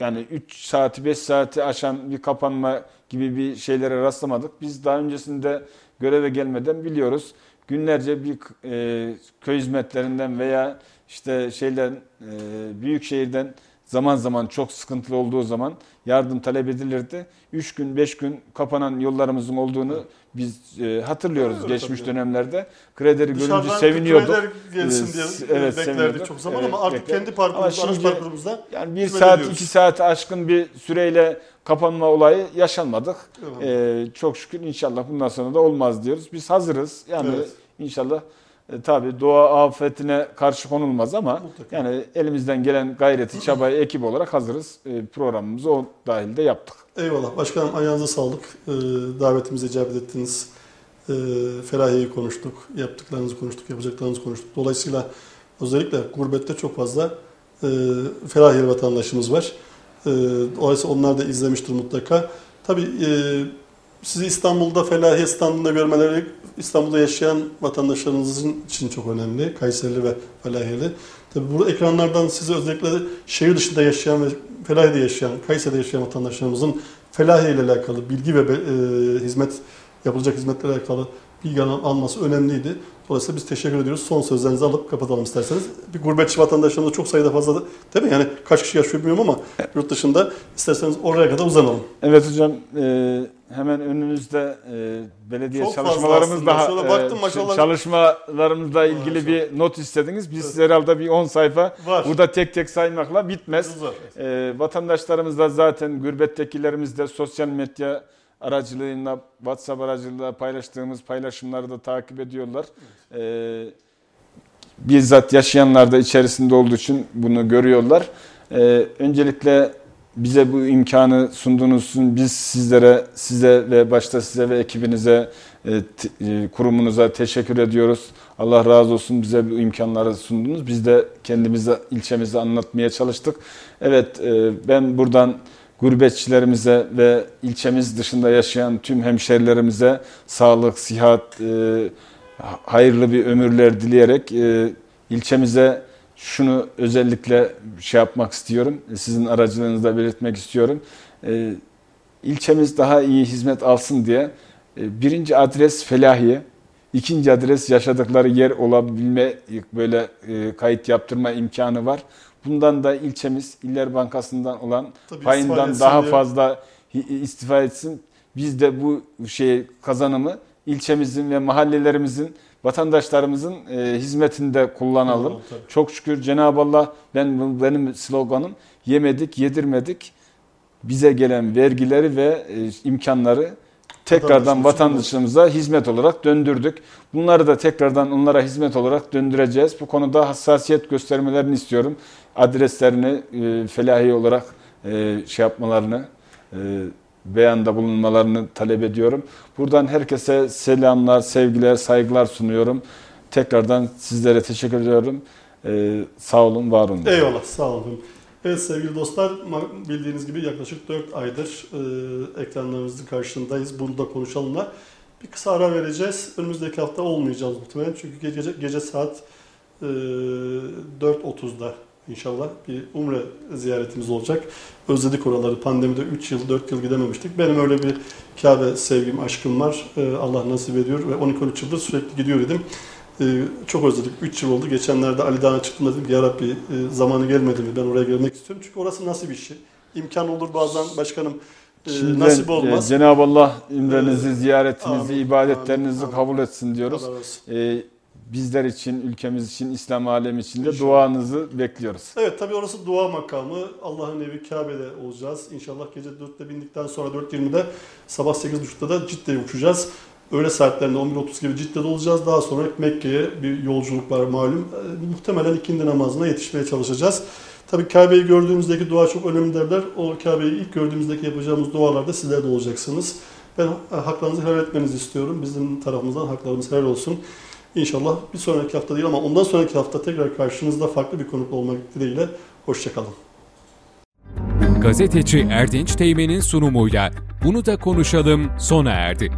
yani 3 saati 5 saati aşan bir kapanma gibi bir şeylere rastlamadık. Biz daha öncesinde göreve gelmeden biliyoruz. Günlerce bir e, köy hizmetlerinden veya işte şeyden e, büyük şehirden zaman zaman çok sıkıntılı olduğu zaman yardım talep edilirdi. 3 gün 5 gün kapanan yollarımızın olduğunu biz e, hatırlıyoruz Evet, geçmiş tabii. dönemlerde. Kredileri görünce seviniyorduk. gelsin diye Ee, evet, beklerdik çok zaman Evet, ama artık beklerdik. kendi parkurumuzda, Ama araç parkurumuzda Yani bir hizmet saat, ediyoruz. iki saati aşkın bir süreyle kapanma olayı yaşanmadık. Evet. Ee, çok şükür inşallah bundan sonra da olmaz diyoruz. Biz hazırız. Yani Evet. inşallah e, tabii doğa afetine karşı konulmaz ama Mutlaka. yani elimizden gelen gayreti, çabayı ekip olarak hazırız. E, programımızı o dahilde yaptık. Eyvallah. Başkanım ayağınıza sağlık. Ee, davetimize icabet ettiniz. Ee, Ferahiye'yi konuştuk. Yaptıklarınızı konuştuk. Yapacaklarınızı konuştuk. Dolayısıyla özellikle gurbette çok fazla e, Ferahiyeli vatandaşımız var. E, dolayısıyla onlar da izlemiştir mutlaka. Tabii e, sizi İstanbul'da Felahiye standında görmeleri İstanbul'da yaşayan vatandaşlarınızın için çok önemli. Kayserili ve Felahiyeli. Tabii bu ekranlardan size özellikle şehir dışında yaşayan ve Felahiye'de yaşayan, Kayseri'de yaşayan vatandaşlarımızın Felahiye ile alakalı bilgi ve e, hizmet yapılacak hizmetlerle alakalı bilgi al- alması önemliydi. Dolayısıyla biz teşekkür ediyoruz. Son sözlerinizi alıp kapatalım isterseniz. Bir gurbetçi vatandaşlarımız çok sayıda fazla da, değil mi? Yani kaç kişi yaşıyor bilmiyorum ama yurt dışında isterseniz oraya kadar uzanalım. Evet hocam e, hemen önünüzde e, belediye Çok çalışmalarımız daha Şöyle baktım e, maşallah. çalışmalarımızla ilgili bir not istediniz. Biz herhalde bir 10 sayfa Var. burada tek tek saymakla bitmez. E, vatandaşlarımız da zaten gurbettekilerimiz de sosyal medya aracılığıyla WhatsApp aracılığıyla paylaştığımız paylaşımları da takip ediyorlar. E, bizzat yaşayanlar da içerisinde olduğu için bunu görüyorlar. E, öncelikle bize bu imkanı sunduğunuz için biz sizlere, size ve başta size ve ekibinize, e, te- e, kurumunuza teşekkür ediyoruz. Allah razı olsun bize bu imkanları sundunuz. Biz de kendimize, ilçemizi anlatmaya çalıştık. Evet, e, ben buradan gurbetçilerimize ve ilçemiz dışında yaşayan tüm hemşerilerimize sağlık, sıhhat, e, hayırlı bir ömürler dileyerek e, ilçemize şunu özellikle şey yapmak istiyorum. Sizin aracılığınızda belirtmek istiyorum. E, ilçemiz daha iyi hizmet alsın diye e, birinci adres Felahiye. ikinci adres yaşadıkları yer olabilme böyle e, kayıt yaptırma imkanı var. Bundan da ilçemiz İller Bankası'ndan olan Tabii payından daha diye. fazla istifa etsin. Biz de bu şey kazanımı ilçemizin ve mahallelerimizin vatandaşlarımızın e, hizmetinde kullanalım. Tabii. Çok şükür Cenab-ı Allah ben benim sloganım yemedik, yedirmedik. Bize gelen vergileri ve e, imkanları tekrardan vatandaşımıza hizmet olarak döndürdük. Bunları da tekrardan onlara hizmet olarak döndüreceğiz. Bu konuda hassasiyet göstermelerini istiyorum. Adreslerini e, felahi olarak e, şey yapmalarını, e, beyanda bulunmalarını talep ediyorum. Buradan herkese selamlar, sevgiler, saygılar sunuyorum. Tekrardan sizlere teşekkür ediyorum. Ee, sağ olun, var olun. Eyvallah, sağ olun. Evet sevgili dostlar, bildiğiniz gibi yaklaşık 4 aydır e, ekranlarımızın karşısındayız. Bunu da konuşalımla. Bir kısa ara vereceğiz. Önümüzdeki hafta olmayacağız muhtemelen. Çünkü gece, gece saat e, 4.30'da İnşallah bir umre ziyaretimiz olacak. Özledik oraları. Pandemide 3 yıl, 4 yıl gidememiştik. Benim öyle bir Kabe sevgim, aşkım var. Ee, Allah nasip ediyor ve 12-13 yıldır sürekli gidiyor idim. Ee, çok özledik. 3 yıl oldu. Geçenlerde Ali Dağ'a çıktım dedim ki ya Rabbi e, zamanı gelmedi mi? Ben oraya gelmek istiyorum. Çünkü orası bir şey? İmkan olur bazen başkanım e, Şimdi nasip olmaz. Cenab-ı Allah imrenizi, ziyaretinizi, amin, ibadetlerinizi amin, kabul etsin diyoruz. Ee, bizler için, ülkemiz için, İslam alemi için de İnşallah. duanızı bekliyoruz. Evet tabi orası dua makamı. Allah'ın evi Kabe'de olacağız. İnşallah gece 4'te bindikten sonra 4.20'de sabah 8.30'da da Cidde'ye uçacağız. Öğle saatlerinde 11.30 gibi Cidde'de olacağız. Daha sonra Mekke'ye bir yolculuk var malum. E, muhtemelen ikindi namazına yetişmeye çalışacağız. Tabii Kabe'yi gördüğümüzdeki dua çok önemli derler. O Kabe'yi ilk gördüğümüzdeki yapacağımız dualarda sizler de olacaksınız. Ben e, haklarınızı helal etmenizi istiyorum. Bizim tarafımızdan haklarımız helal olsun. İnşallah bir sonraki hafta değil ama ondan sonraki hafta tekrar karşınızda farklı bir konukla olmak dileğiyle. Hoşçakalın. Gazeteci Erdinç Teğmen'in sunumuyla Bunu da konuşalım sona erdi.